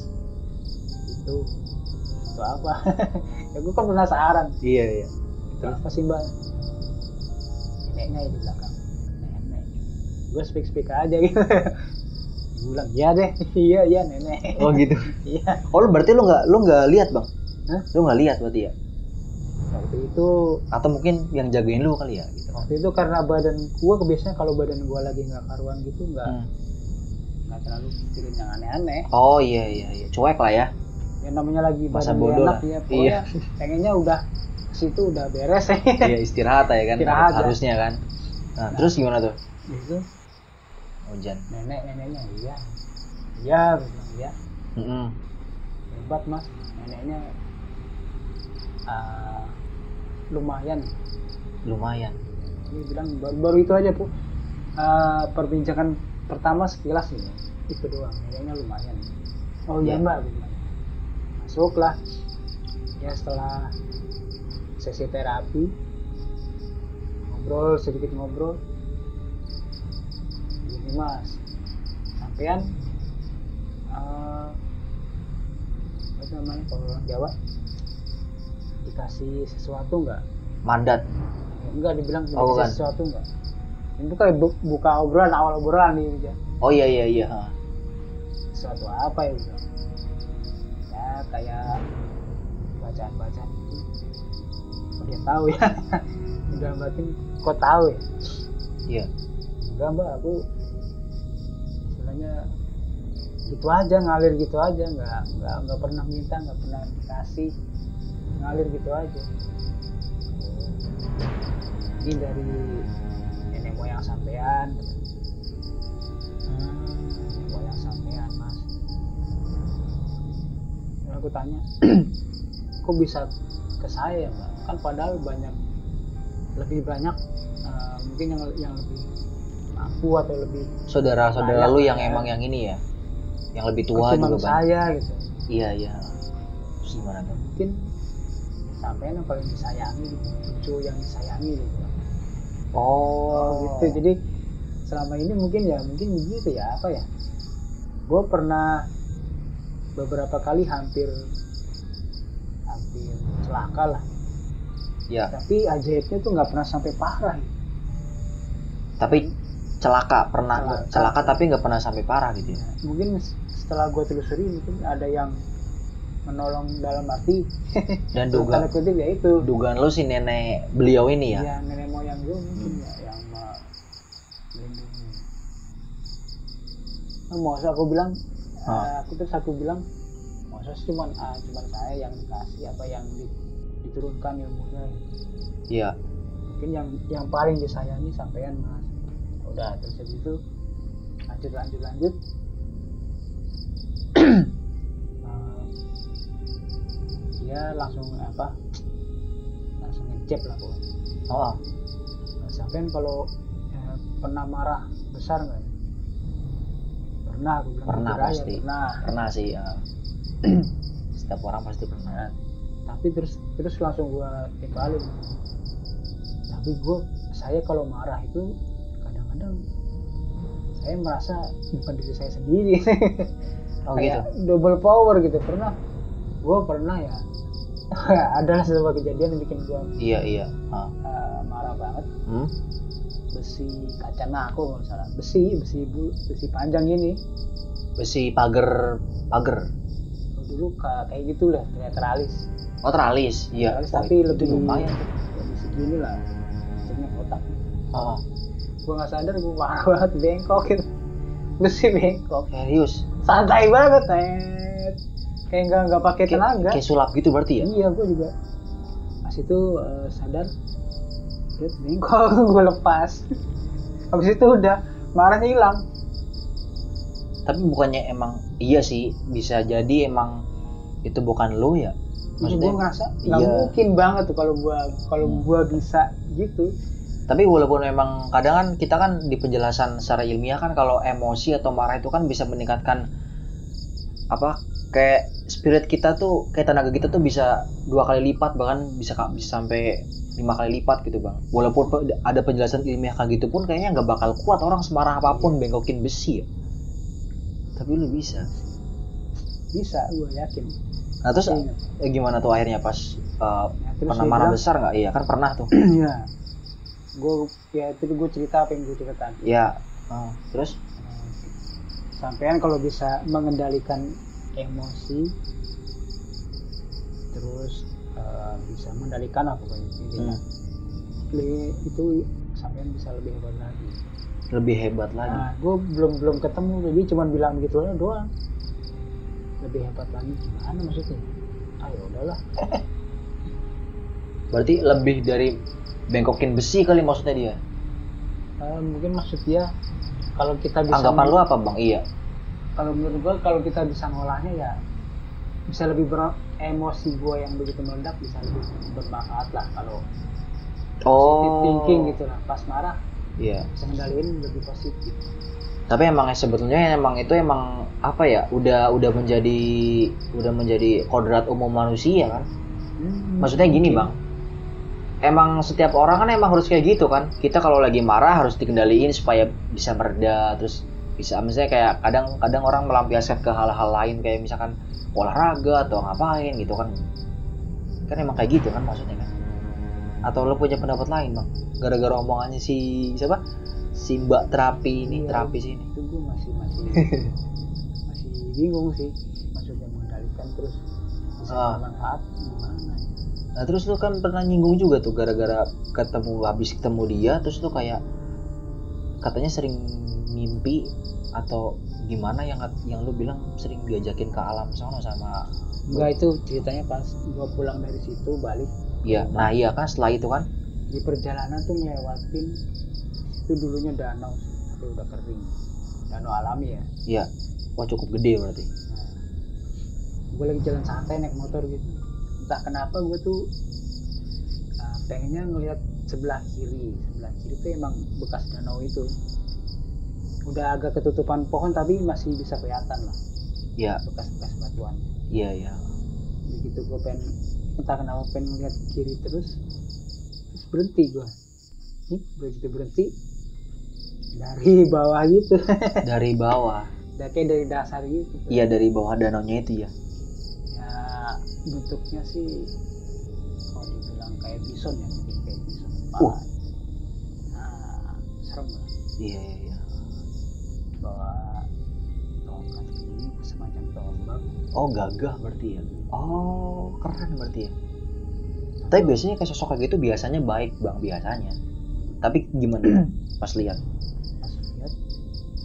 S2: itu itu apa *laughs* ya gue kan penasaran
S1: Iya iya.
S2: itu apa sih mbak neneknya ya di belakang nenek gue speak speak aja gitu *laughs* gue bilang iya deh *laughs* iya iya nenek
S1: Oh gitu.
S2: iya
S1: Oh lu berarti lu nggak lu nggak lihat bang?
S2: Hah?
S1: Lu nggak lihat berarti ya?
S2: waktu itu
S1: Atau mungkin yang jagain lu kali ya gitu?
S2: waktu itu karena badan gue kebiasaan kalau badan gue lagi nggak karuan gitu nggak
S1: Hmm.
S2: nggak terlalu pikirin yang aneh-aneh
S1: Oh iya iya iya cuek lah ya.
S2: Yang namanya lagi
S1: Masa bodoh
S2: enak
S1: lah.
S2: ya pokoknya pengennya udah situ udah beres ya *laughs*
S1: Iya istirahat ya kan
S2: Istirahat ya.
S1: harusnya kan. Nah, terus gimana tuh?
S2: itu
S1: Hujan.
S2: nenek neneknya iya iya iya
S1: Mm-mm.
S2: hebat mas neneknya ah, lumayan
S1: Lumayan.
S2: ini bilang baru, baru itu aja bu Ah, perbincangan pertama sekilas ini itu doang neneknya lumayan oh iya
S1: Iya.
S2: mbak bilang. masuklah ya setelah sesi terapi ngobrol sedikit ngobrol ini mas sampean eh apa namanya kalau orang Jawa dikasih sesuatu nggak
S1: Mandat.
S2: enggak dibilang dikasih
S1: Oh, bukan.
S2: sesuatu enggak itu kayak bu- buka obrolan awal obrolan nih dia
S1: Oh iya iya iya.
S2: sesuatu apa ya bilang ya kayak bacaan bacaan itu dia tahu ya? *laughs* Udah batin kok tahu ya?
S1: Iya.
S2: enggak mbak aku istilahnya gitu aja ngalir gitu aja. Nggak nggak nggak pernah minta nggak pernah dikasih. Ngalir gitu aja. Ini dari nenek moyang sampean aku tanya *clears throat* kok bisa ke saya mbak kan padahal banyak lebih banyak eh, mungkin yang yang lebih mampu atau lebih
S1: Saudara-saudara
S2: Layak
S1: lu yang
S2: ya.
S1: emang yang ini ya. Yang lebih tua
S2: cuma
S1: juga banyak.
S2: saya gitu
S1: Iya iya. Terus gimana tuh?
S2: mungkin sampai yang paling disayangi gitu cucu yang disayangi gitu
S1: Oh,
S2: gitu jadi selama ini mungkin ya mungkin begitu ya apa ya gue pernah beberapa kali hampir hampir celaka lah.
S1: Ya,
S2: tapi ajaibnya tuh nggak pernah sampai parah.
S1: Tapi celaka pernah
S2: Celaka.
S1: celaka, tapi nggak pernah sampai parah gitu ya.
S2: mungkin setelah gue telusuri mungkin ada yang menolong dalam arti *laughs*
S1: dan
S2: tanda
S1: duga
S2: kutip ya itu.
S1: dugaan lu si nenek beliau ini ya?
S2: Ya nenek moyang gue mungkin ya yang melindungi. Nah, masa aku bilang
S1: Ah.
S2: eh, aku terus aku bilang masa sih cuman ah, cuman saya yang dikasih apa yang di- diturunkan ilmunya?
S1: Iya.
S2: Mungkin yang yang paling disayangi sampean mas. Udah terus habis itu lanjut lanjut lanjut. *clears throat* Eh, dia langsung apa? Langsung ngecep lah pokoknya.
S1: Oh
S2: sampean kalau eh, pernah marah besar nggak pernah aku bilang
S1: Pernah
S2: aja,
S1: pasti.
S2: pernah.
S1: Pernah sih ya. *clears throat* setiap orang pasti pernah.
S2: Nah, tapi terus terus langsung gua timbalin tapi gua saya kalau marah itu kadang-kadang saya merasa bukan diri saya sendiri. *laughs*
S1: Oh gitu?
S2: kayak double power gitu. Pernah gua pernah ya *laughs* ada sebuah kejadian yang bikin gua
S1: iya iya.
S2: Eh, marah banget.
S1: Hmm?
S2: Besi kaca nako kalau nggak salah. Besi besi bu, besi panjang ini.
S1: Besi pagar pagar.
S2: Dulu ka- kayak gitu lah kayak teralis.
S1: Oh teralis iya.
S2: Teralis,
S1: Oh,
S2: tapi
S1: itu
S2: lebih
S1: lumayan
S2: lebih segini lah bentuknya kotak.
S1: Oh.
S2: Gue nggak sadar gue marah *laughs* banget bengkok gitu besi bengkok.
S1: Serius?
S2: Santai banget net. Kayak nggak nggak pakai tenaga.
S1: kayak sulap gitu berarti ya?
S2: Iya gue juga. Pas itu eh, sadar Lihat, bengkok gue lepas habis itu udah marahnya hilang
S1: tapi bukannya emang iya sih bisa jadi emang itu bukan lo ya
S2: Terus gue
S1: maksudnya
S2: ngerasa nggak
S1: iya.
S2: mungkin banget tuh kalau gue kalau
S1: Hmm.
S2: gue bisa gitu
S1: tapi walaupun memang kadang kan kita kan di penjelasan secara ilmiah kan kalau emosi atau marah itu kan bisa meningkatkan apa kayak spirit kita tuh kayak tenaga kita tuh bisa dua kali lipat bahkan bisa bisa sampai lima kali lipat gitu bang. Walaupun ada penjelasan ilmiah kayak gitu pun kayaknya nggak bakal kuat orang semarah apa pun bengkokin besi ya. Tapi lu bisa.
S2: Bisa gue yakin.
S1: Nah terus eh, gimana tuh akhirnya pas uh,
S2: Nah, terus
S1: pernah marah
S2: bilang,
S1: besar nggak? Iya kan pernah tuh. *clears throat*
S2: Iya. Gue ya itu gue cerita apa yang gue cerita tadi.
S1: ya Ah, terus?
S2: Sampean kalau bisa mengendalikan emosi, terus eh, bisa mengendalikan apa pokoknya intinya.
S1: Hmm.
S2: Itu sampean bisa lebih hebat lagi.
S1: lebih hebat lagi
S2: Nah, gue belum belum ketemu jadi cuman bilang gitu aja doang. Lebih hebat lagi gimana maksudnya? Ayo udahlah. *coughs*
S1: berarti lebih dari bengkokin besi kali maksudnya dia
S2: Eh, mungkin maksud dia kalau kita bisa
S1: anggapan lu apa bang iya
S2: kalau menurut gua kalau kita bisa ngolahnya ya bisa lebih ber emosi gua yang begitu meledak bisa lebih bermanfaat lah kalau positive thinking gitu lah. Pas marah
S1: iya.
S2: bisa ngendaliin lebih positif.
S1: Tapi emang sebetulnya emang itu emang apa ya udah udah menjadi udah menjadi kodrat umum manusia kan?
S2: Hmm,
S1: maksudnya gini bang. Emang setiap orang kan emang harus kayak gitu kan? Kita kalau lagi marah harus dikendaliin supaya bisa mereda terus bisa misalnya kayak kadang kadang orang melampiaskan ke hal-hal lain kayak misalkan olahraga atau ngapain gitu kan. Kan emang kayak gitu kan maksudnya kan. Atau lo punya pendapat lain bang? Gara-gara omongannya si siapa? Si mbak terapi ini
S2: Iya.
S1: terapi sini
S2: itu gua masih masih *laughs* masih bingung sih. Maksudnya mengendalikan terus bisa
S1: Ah.
S2: bermanfaat gimana ya?
S1: Nah terus lu kan pernah nyinggung juga tuh gara-gara ketemu habis ketemu dia terus lu kayak katanya sering mimpi atau gimana yang yang lu bilang sering diajakin ke alam sana sama
S2: enggak itu ceritanya pas gua pulang dari situ balik.
S1: Iya nah iya kan setelah itu kan?
S2: Di perjalanan tuh ngelewatin itu dulunya danau tapi udah kering. Danau alami ya?
S1: Iya wah cukup gede berarti.
S2: Nah, gue lagi jalan santai naik motor gitu. Entah kenapa gue tuh uh, pengennya ngelihat sebelah kiri. Sebelah kiri tuh emang bekas danau itu udah agak ketutupan pohon tapi masih bisa kelihatan lah.
S1: Iya.
S2: Bekas-bekas batuan.
S1: Iya iya.
S2: Begitu gue pengen entah kenapa pengen ngeliat kiri terus terus berhenti gue Ih, begitu berhenti dari bawah gitu. *laughs*
S1: Dari bawah.
S2: Udah kayak dari dasar gitu.
S1: Iya dari bawah danaunya itu ya
S2: ya bentuknya sih kalau dibilang kayak bison ya mungkin kayak bison.
S1: Uh.
S2: nah serem lah.
S1: Iya iya iya
S2: bawa tongkat ini semacam tombak.
S1: Oh gagah berarti ya? Oh keren berarti ya. Tapi biasanya kayak sosok kayak gitu biasanya baik bang biasanya. Tapi gimana? *clears throat* Pas lihat.
S2: Pas lihat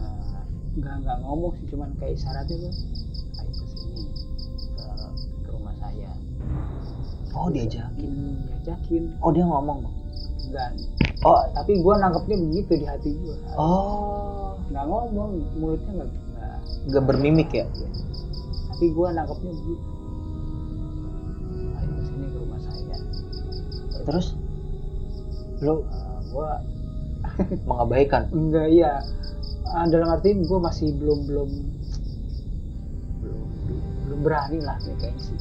S2: eh, nggak nggak ngomong sih cuman kayak isyaratnya tuh ayo ke sini ke, ke rumah saya.
S1: Oh diajakin.
S2: Hmm, diajakin.
S1: Oh dia ngomong? Bang
S2: enggak
S1: oh
S2: tapi gue nangkepnya begitu di hati gue
S1: oh.
S2: Nggak ngomong mulutnya nggak nggak
S1: bermimik ya?
S2: Tapi gue nangkepnya begitu. Ayo ke sini ke rumah saya.
S1: Terus? Lo
S2: gue *laughs*
S1: mengabaikan?
S2: Enggak iya. Ah, dalam arti gue masih belum belum belum belum berani lah ya, kayaknya sih.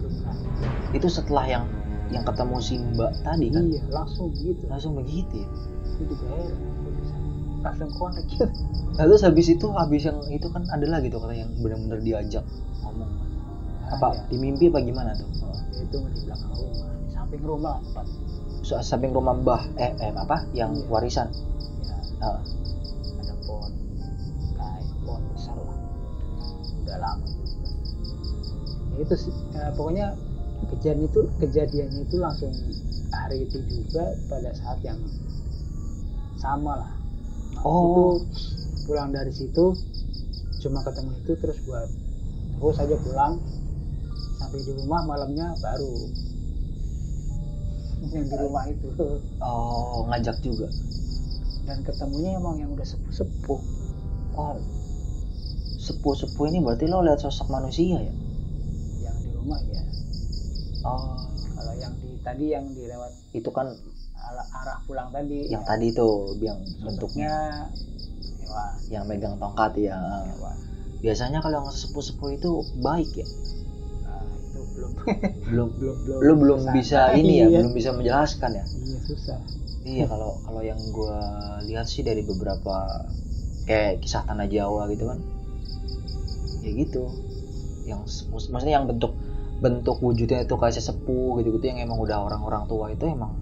S2: Belum berani.
S1: Itu setelah yang yang ketemu si mbak tadi kan?
S2: Iya langsung begitu
S1: langsung begitu ya?
S2: Itu juga heran langsung connect gitu.
S1: Nah, terus habis itu habis yang itu kan ada lagi tuh kata yang benar-benar diajak ngomong. Apa
S2: Ada.
S1: di mimpi apa gimana tuh? Oh.
S2: Itu di belakang rumah di samping rumah lah tepat
S1: So- samping rumah mbah eh, eh apa? Yang
S2: Iya.
S1: warisan?
S2: Ya
S1: Ah.
S2: ada pohon kayak pohon besar lah. Udah lama juga. Ya itu sih eh, pokoknya kejadian itu kejadiannya itu langsung hari itu juga pada saat yang sama lah. Nah,
S1: Oh.
S2: itu pulang dari situ cuma ketemu itu terus buat terus aja pulang. Sampai di rumah malamnya baru yang di rumah itu.
S1: Oh ngajak juga.
S2: Dan ketemunya emang yang udah sepuh-sepuh.
S1: Oh sepuh-sepuh ini berarti lo lihat sosok manusia ya
S2: yang di rumah ya
S1: oh.
S2: Kalau yang di tadi yang dilewat
S1: itu kan
S2: arah pulang tadi.
S1: yang
S2: ya,
S1: tadi tuh yang bentuknya yang megang tongkat ya. Biasanya kalau yang sepuh-sepuh itu baik ya?
S2: Nah, itu belum.
S1: Belum. *laughs*
S2: Belum belum.
S1: Lu belum bisa *laughs* ini ya?
S2: Iya.
S1: belum bisa menjelaskan ya?
S2: Iya susah.
S1: Iya *laughs* kalau kalau yang gua lihat sih dari beberapa kayak kisah tanah Jawa gitu kan ya gitu. Yang maksudnya yang bentuk bentuk wujudnya itu kayak sesepuh gitu gitu yang emang udah orang-orang tua itu emang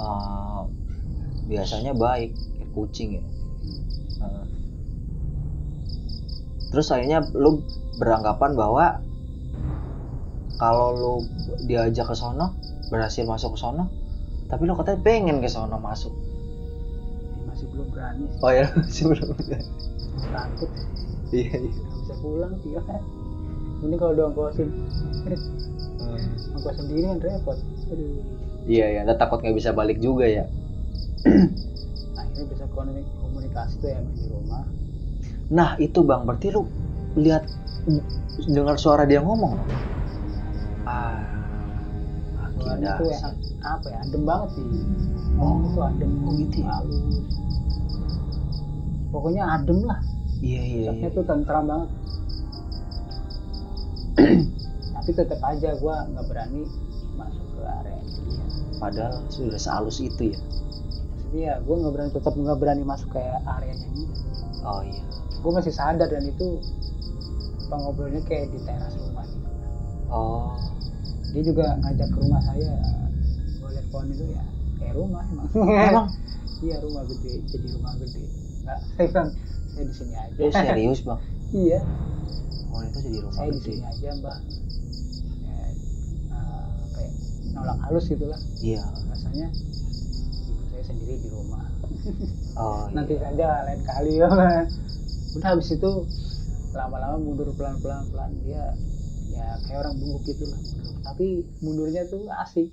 S1: eh, biasanya baik kayak kucing ya. Eh. terus akhirnya lu beranggapan bahwa kalau lu diajak ke sono berhasil masuk ke sono tapi lu katanya pengen ke sono masuk.
S2: Ya, masih belum berani.
S1: Oh *laughs* ya sebelum
S2: takut.
S1: Iya iya.
S2: Bisa pulang sih kan ini kalau doang kosin. Ongkos sendiri kan repot. Aduh.
S1: Iya ya Ntar takut nggak bisa balik juga ya. *clears throat*
S2: Akhirnya bisa komunik- komunikasi tuh ya di rumah.
S1: Nah itu bang. Berarti lu lihat dengar suara dia ngomong? Ah.
S2: Suaranya tuh yang apa ya? Adem banget sih. Ngomong tuh adem.
S1: Oh gitu ya?
S2: pokoknya adem lah.
S1: Iya iya iya.
S2: Rasanya tuh tentram banget tapi tetap aja gua nggak berani masuk ke area dia
S1: padahal sudah sehalus itu ya?
S2: Maksudnya gue nggak berani tetap nggak berani masuk ke areanya dia.
S1: Oh iya.
S2: Gue masih sadar dan itu apa ngobrolnya kayak di teras rumah gitu.
S1: Oh.
S2: Dia juga ngajak ke rumah saya gue lihat pohon itu ya kayak rumah emang.
S1: Emang? *laughs*
S2: Iya rumah gede jadi rumah gede. Nggak *laughs* saya bilang saya di sini aja.
S1: Lu serius bang? *laughs*
S2: Iya.
S1: Oh itu jadi rumah
S2: saya di sini aja mbak Ya, eh, apa nolak halus gitulah
S1: iya.
S2: Rasanya ibu saya sendiri di rumah. *laughs*
S1: Oh *laughs*
S2: nanti
S1: iya.
S2: saja lain kali ya udah habis itu lama-lama mundur pelan-pelan pelan dia ya kayak orang bungkuk gitu lah. Mundur. tapi mundurnya tuh asik.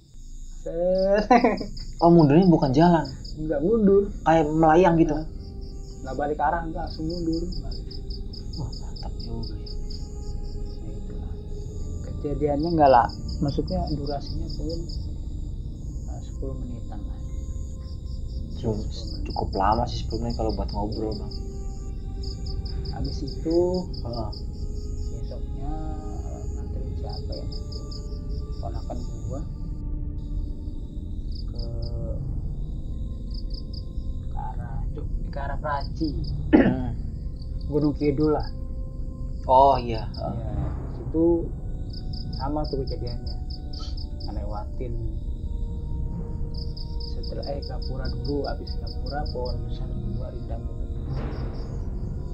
S1: Oh mundurnya bukan jalan? *laughs*
S2: Nggak mundur.
S1: Kayak melayang gitu?
S2: Nggak balik arah nggak langsung mundur. Balik
S1: wah mantap juga ya.
S2: Ya itulah. Kejadiannya nggak lah maksudnya durasinya mungkin eh, 10 menitan lah.
S1: Cukup, cukup lama sih sebelumnya kalau buat ngobrol bang.
S2: Habis itu
S1: Heeh.
S2: besoknya nganterin siapa ya? Ponakan gua ke ke arah ke arah Praci.
S1: Hmm.
S2: Gunung Kidul lah.
S1: Oh iya. Heeh.
S2: ya situ sama tuh kejadiannya. Ngelewatin. Setelah eh Gapura dulu habis Gapura pohon besar dua rindang gitu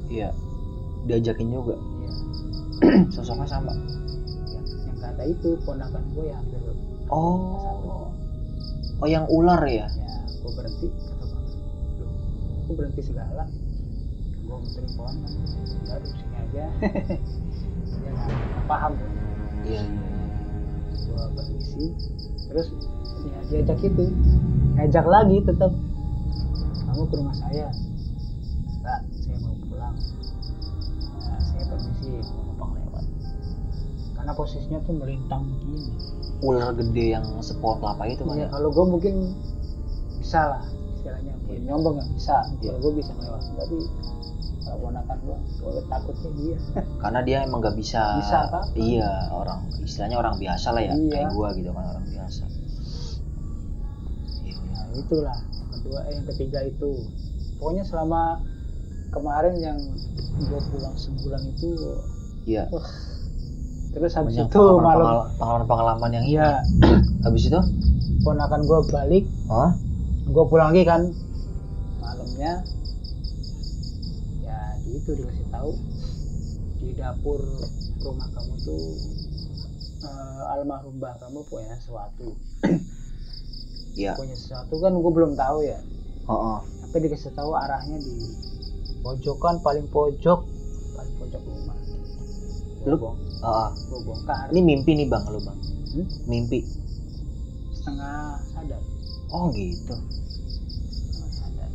S1: iya. Diajakin juga.
S2: Iya. *clears throat*
S1: sosoknya sama.
S2: Yang yang kata itu ponakan gue yang hampir
S1: oh. Oh yang ular ya?
S2: Ya gue berhenti. Gue berhenti segala. Gue muterin pohon kan udah sini aja. *laughs* Dia nggak paham ya
S1: iya.
S2: Gue permisi. Terus? Ya diajak itu. Ngajak lagi tetap kamu ke rumah saya. Enggak saya mau pulang. Nah, saya permisi mau numpang lewat. Karena posisinya tuh melintang begini.
S1: Ular gede yang sepohon kelapa itu kan ya?
S2: kalau gue mungkin bisa lah istilahnya. Boleh nyombong nggak bisa.
S1: Iya.
S2: kalau gue bisa lewat. Tapi kalau ponakan gue gue takutnya dia. *laughs*
S1: Karena dia emang gak bisa,
S2: Bisa apa?
S1: iya orang istilahnya orang biasa lah ya
S2: Iya.
S1: kayak gua gitu kan orang biasa. Iya.
S2: Nah itulah kedua eh yang ketiga itu. Pokoknya selama kemarin yang gue pulang sebulan itu
S1: iya.
S2: wah, terus habis
S1: Banyak
S2: itu
S1: pengalaman-
S2: malam
S1: pengalaman- pengalaman-pengalaman yang
S2: iya. *clears throat*
S1: Habis itu?
S2: Ponakan gue balik.
S1: Oh
S2: gue pulang lagi kan malamnya. ya itu dikasih tahu. Di dapur rumah kamu tuh eh, almarhum mbah kamu punya sesuatu.
S1: Iya.
S2: Punya sesuatu kan gue belum tahu ya.
S1: Oh, oh.
S2: tapi dikasih tahu arahnya di pojokan paling pojok paling pojok rumah. Gue
S1: Lu-
S2: bong,
S1: oh, oh.
S2: gua bongkar.
S1: Ini mimpi nih bang lu bang.
S2: Hmm?
S1: mimpi.
S2: Setengah sadar.
S1: Oh gitu.
S2: Setengah sadar.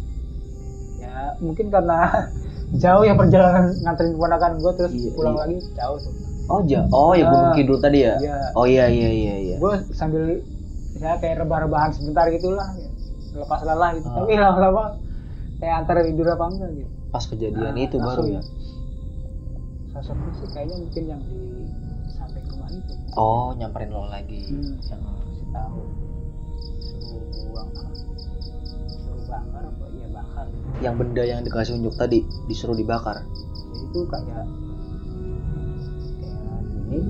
S2: Ya mungkin karena *laughs* jauh ya perjalanan nganterin keponakan gue terus
S1: Iya,
S2: pulang
S1: iya.
S2: lagi jauh tuh
S1: oh ja oh ya gunung
S2: Ah,
S1: kidul tadi ya
S2: Iya.
S1: oh iya iya iya iya
S2: gue sambil ya kayak rebah-rebahan sebentar gitulah ya. lepas lelah gitu
S1: Ah.
S2: tapi lama-lama kayak antara tidur apa enggak gitu
S1: pas kejadian
S2: Nah,
S1: itu baru ya
S2: sosoknya sih kayaknya mungkin yang di samping rumah itu
S1: oh nyamperin lo lagi
S2: Hmm.
S1: yang
S2: kasih tahu
S1: yang benda yang dikasih unjuk tadi disuruh dibakar.
S2: Jadi itu kayak kayak gini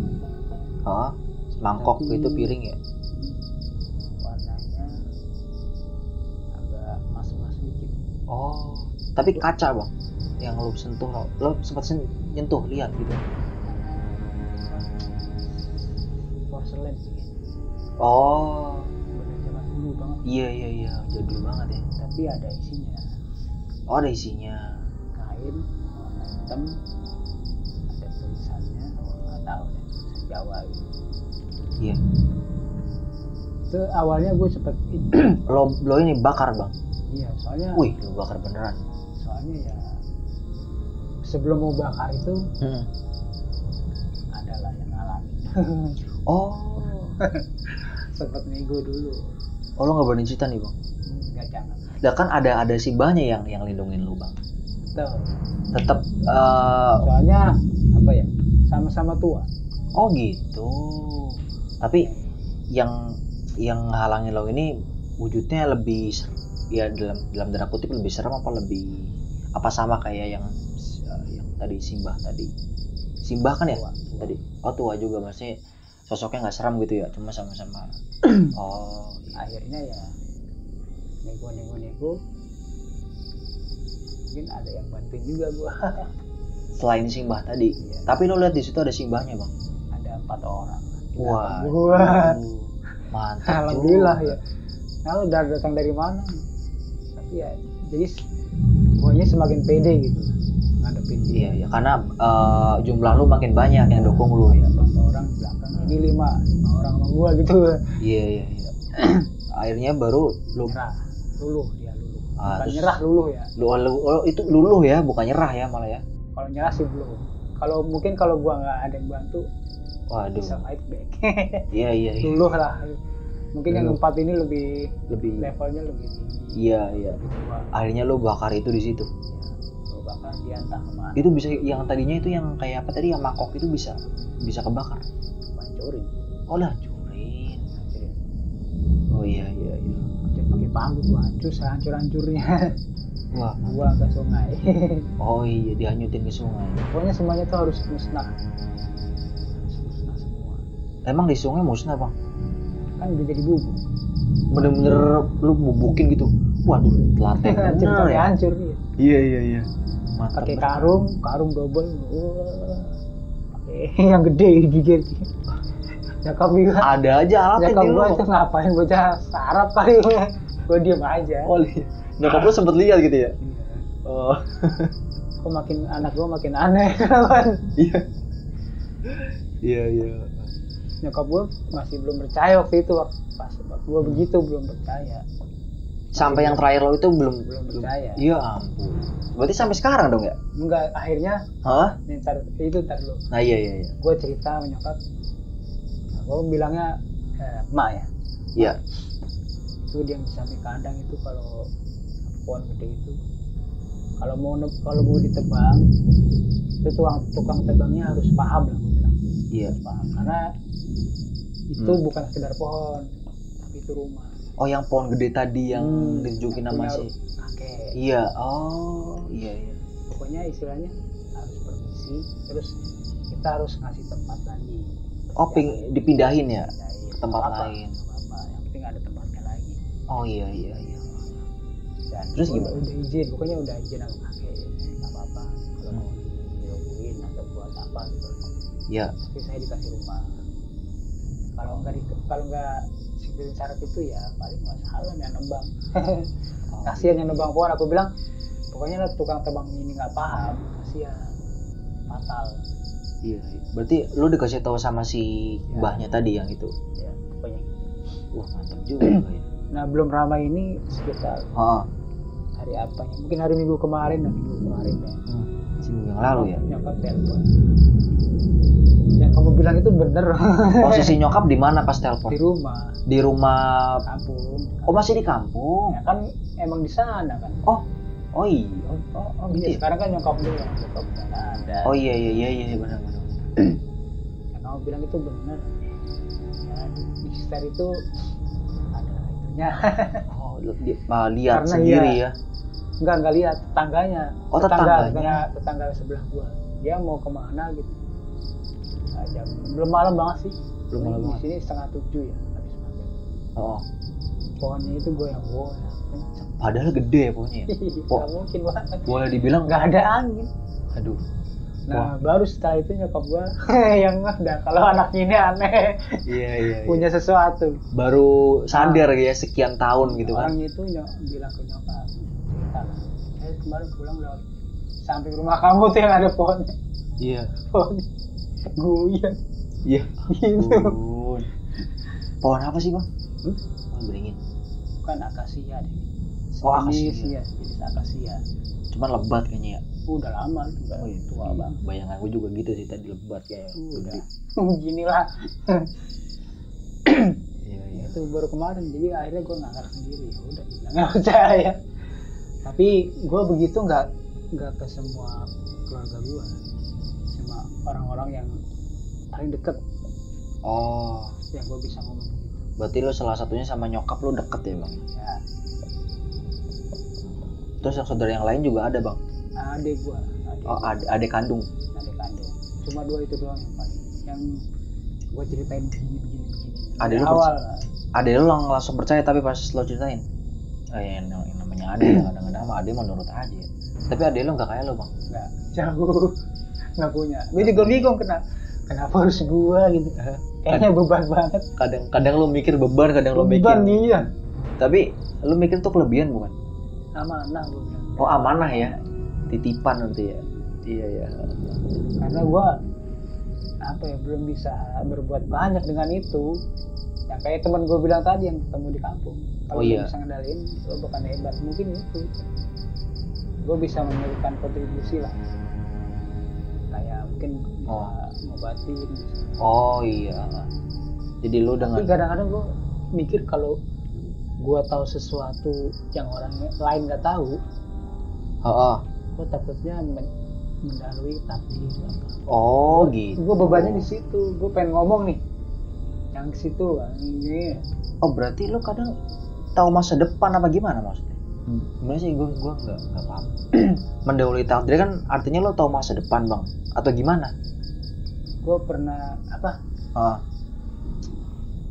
S1: oh mangkok
S2: Tapi-
S1: itu piring ya?
S2: warnanya agak emas-emas dikit.
S1: Oh tapi kaca bang. Yang lo sentuh lo, lo sempat sen- nyentuh lihat gitu.
S2: Porselen sih.
S1: Oh. Iya iya iya. Jadul banget ya.
S2: Tapi ada isinya
S1: oh ada isinya.
S2: Kain warna hitam ada tulisannya nggak tahu deh tulisan Jawa gitu
S1: iya.
S2: Itu awalnya gue sempet *clears throat*
S1: lo lo ini bakar bang?
S2: Iya soalnya
S1: wih lo bakar beneran.
S2: soalnya ya sebelum mau bakar itu
S1: Hmm.
S2: adalah yang ngalamin
S1: oh. *laughs*
S2: Sempet nego dulu.
S1: Oh lo nggak berani cerita nih bang kan ada ada si banyak yang yang lindungin lu bang. Tetap eh,
S2: soalnya apa ya sama-sama tua.
S1: Oh gitu. Tapi yang yang halangin lo ini wujudnya lebih ya dalam dalam tanda kutip lebih serem apa lebih apa sama kayak yang yang tadi simbah tadi? Simbah kan ya?
S2: Tua.
S1: tadi. Oh tua juga maksudnya sosoknya nggak seram gitu ya cuma sama-sama. *clears throat* Oh iya.
S2: akhirnya ya nego nego nego mungkin ada yang bantuin juga gua. *laughs*
S1: Selain simbah tadi.
S2: Iya.
S1: tapi lo lihat di situ ada simbahnya bang?
S2: Ada empat orang.
S1: Wah
S2: gua
S1: mantap *laughs*
S2: alhamdulillah
S1: juga.
S2: ya. Nah udah datang dari mana? Tapi ya jadi pokoknya semakin pede gitu. Ngadepin dia.
S1: Iya, iya. karena eh, jumlah lu makin banyak yang dukung lu ya.
S2: empat orang di belakang ini lima lima orang sama gua gitu.
S1: Iya, iya, iya. *clears throat* Akhirnya baru lu
S2: nyerah luluh dia luluh
S1: Ah,
S2: bukan nyerah luluh ya
S1: lu, lu- oh, itu luluh ya, bukan nyerah ya malah ya.
S2: kalau nyerah sih belum kalau mungkin kalau gua nggak ada yang bantu
S1: Waduh.
S2: bisa fight back *laughs*
S1: Iya, iya, iya.
S2: luluh lah mungkin yang
S1: Luluh.
S2: empat ini lebih
S1: Lebih
S2: levelnya lebih tinggi
S1: Iya, iya. Akhirnya lu bakar itu di situ.
S2: ya, bakar dia entah ke mana
S1: Itu bisa yang tadinya itu yang kayak apa tadi yang mangkok itu bisa bisa kebakar.
S2: hancurin
S1: Oh, lah hancurin. Oh iya, iya,
S2: palu tuh hancur sehancur hancurnya
S1: Wah.
S2: gua ke sungai *laughs*
S1: Oh iya, dihanyutin ke sungai.
S2: pokoknya semuanya tuh harus musnah harus musnah semua
S1: Emang di sungai musnah, Bang?
S2: kan udah jadi bubuk
S1: Bener-bener lu bubukin gitu. Waduh, telaten *laughs*
S2: hancur
S1: ya.
S2: hancur
S1: Iya iya iya. Mantap
S2: pakai karung karung double wah pakai *laughs* yang gede gigit nyokap gue
S1: Ada aja di
S2: gue
S1: lu.
S2: itu ngapain bocah sarap kali gue diem aja
S1: Oh, li- nyokap lu sempet lihat gitu ya?
S2: Iya.
S1: Oh, *laughs*
S2: kok makin anak gue makin aneh *laughs* kan
S1: iya. Iya, iya.
S2: nyokap gue masih belum percaya waktu itu waktu pas gue begitu belum percaya
S1: Sampai yang terakhir lo itu belum
S2: belum percaya
S1: Iya ampun. Berarti sampai sekarang dong ya?
S2: enggak akhirnya
S1: Hah?
S2: nih, ntar, itu ntar dulu
S1: Nah iya iya iya.
S2: gue cerita sama nyokap nah, gue bilangnya eh, emak ya
S1: Iya.
S2: Itu dia di samping kandang itu kalau pohon gede itu kalau mau kalau mau ditebang itu tukang tukang tebangnya harus paham lah gue bilang
S1: Iya.
S2: harus paham karena itu
S1: Hmm.
S2: bukan sekedar pohon tapi itu rumah
S1: Oh yang pohon gede tadi yang
S2: Hmm,
S1: ditunjukin
S2: yang
S1: nama si.
S2: kakek
S1: Iya. Oh iya iya.
S2: pokoknya istilahnya harus permisi terus kita harus ngasih tempat lagi
S1: Oh ping dipindahin ya? Ke tempat lain. Oh iya iya iya.
S2: dan
S1: Terus gimana?
S2: udah izin pokoknya udah izin sama kakek ya, nggak apa-apa kalau
S1: Hmm.
S2: mau dirobohin atau buat apa gitu
S1: Iya.
S2: tapi saya dikasih rumah kalau nggak kalau nggak sipilin syarat itu ya paling masalah yang nembang *laughs*
S1: Oh,
S2: kasihan yang nembang pohon aku bilang pokoknya lah tukang tebang ini nggak paham kasihan fatal
S1: Iya. iya. Berarti lu dikasih tahu sama si
S2: Ya.
S1: mbahnya tadi yang itu.
S2: ya pokoknya
S1: Wah mantap juga ya.
S2: Nah belum ramai ini sekitar
S1: Oh,
S2: hari apa ya mungkin hari minggu kemarin dan minggu kemarin ya
S1: hmm. seminggu yang lalu ya.
S2: nyokap telepon yang kamu bilang itu bener
S1: Posisi *laughs* nyokap di mana pas
S2: di
S1: telepon?
S2: rumah
S1: Di rumah.
S2: kampung
S1: Oh masih di kampung.
S2: ya kan emang di sana kan
S1: Oh, oh iya. Oh, oh, oh gitu
S2: Iya,
S1: ya?
S2: sekarang kan nyokap lu yang nyokap ada
S1: Oh iya iya iya iya benar benar.
S2: yang kamu bilang itu bener ya, di sekitar itu itunya
S1: Oh, lu- di- ah, lihat
S2: Karena
S1: sendiri
S2: iya.
S1: ya.
S2: enggak enggak lihat tetangganya
S1: Oh,
S2: tetangga
S1: tetangganya.
S2: tetangga, tetangga sebelah gua dia mau ke mana gitu nah, jam belum malam banget sih
S1: Belum malam
S2: di
S1: banget.
S2: sini setengah tujuh ya habis maghrib
S1: Oh,
S2: pohonnya itu gue yang kenceng
S1: padahal gede ya pohonnya. ya? *laughs* Po-
S2: nggak mungkin banget
S1: Boleh dibilang
S2: nggak ada angin
S1: Aduh.
S2: Nah baru setelah itu nyokap gua *laughs* yang udah kalau anaknya ini aneh
S1: Iya iya.
S2: punya sesuatu
S1: Baru sadar ya sekian tahun gitu kan.
S2: orangnya itu nyok, bilang ke nyokap saya kemarin pulang lewat samping rumah kamu tuh yang ada pohonnya
S1: Iya.
S2: pohon goyang
S1: Iya.
S2: gitu.
S1: Pohon apa sih bang?
S2: Hmm?
S1: Pohon beringin.
S2: bukan akasia deh
S1: Oh, akasia.
S2: ya jenis akasia
S1: Cuman lebat kayaknya ya.
S2: Udah lama itu udah
S1: Oh iya.
S2: tua
S1: iya.
S2: banget
S1: Bayangan gue juga gitu sih tadi lebat kayak.
S2: udah *laughs* gini lah
S1: Iya iya.
S2: itu baru kemarin jadi akhirnya gue ngangkat sendiri ya udah *laughs* nggak percaya tapi gue begitu nggak nggak ke semua keluarga gue cuma orang-orang yang paling deket
S1: Oh.
S2: yang gue bisa ngomong begitu
S1: Berarti lo salah satunya sama nyokap lo deket ya bang?
S2: ya
S1: Terus yang saudara yang lain juga ada bang?
S2: Adik gue adik,
S1: Oh adik, adik kandung.
S2: adik kandung. Cuma dua itu doang yang paling yang gue ceritain begini begini begini.
S1: Adik lu
S2: awal
S1: Adik lang- langsung percaya tapi pas lo ceritain. Oh ya yang, yang namanya adik ya kadang-kadang adik menurut aja. Tapi adik lo nggak kayak lo bang?
S2: nggak. Jauh. *laughs* Nggak punya. Gue juga bingung kenapa kenapa harus gue gitu? Kayaknya beban banget.
S1: Kadang-kadang lo mikir beban, kadang lo mikir.
S2: beban iya.
S1: Tapi lo mikir tuh kelebihan bukan?
S2: amanah gue bilang.
S1: Oh amanah ya, titipan nanti ya. Iya ya.
S2: karena gue apa ya belum bisa berbuat banyak dengan itu yang kayak teman gue bilang tadi yang ketemu di kampung kalau
S1: Oh, iya.
S2: bisa ngendalin lo bukan hebat mungkin itu gue bisa memberikan kontribusi lah kayak mungkin
S1: Oh.
S2: ngobatin.
S1: Oh iya. Jadi lo
S2: tapi
S1: dengan
S2: kadang-kadang gue mikir kalau gue tahu sesuatu yang orang lain nggak tahu
S1: oh, oh.
S2: Gue takutnya men- mendahului takdir apa
S1: Oh gitu.
S2: gue bebannya di situ gue pengen ngomong nih yang ke situ kan ini
S1: Oh berarti lo kadang tahu masa depan apa gimana maksudnya? Gimana sih gue gue nggak nggak paham. *clears throat* Mendahului takdir kan artinya lo tahu masa depan bang? Atau gimana?
S2: gue pernah apa
S1: Ah,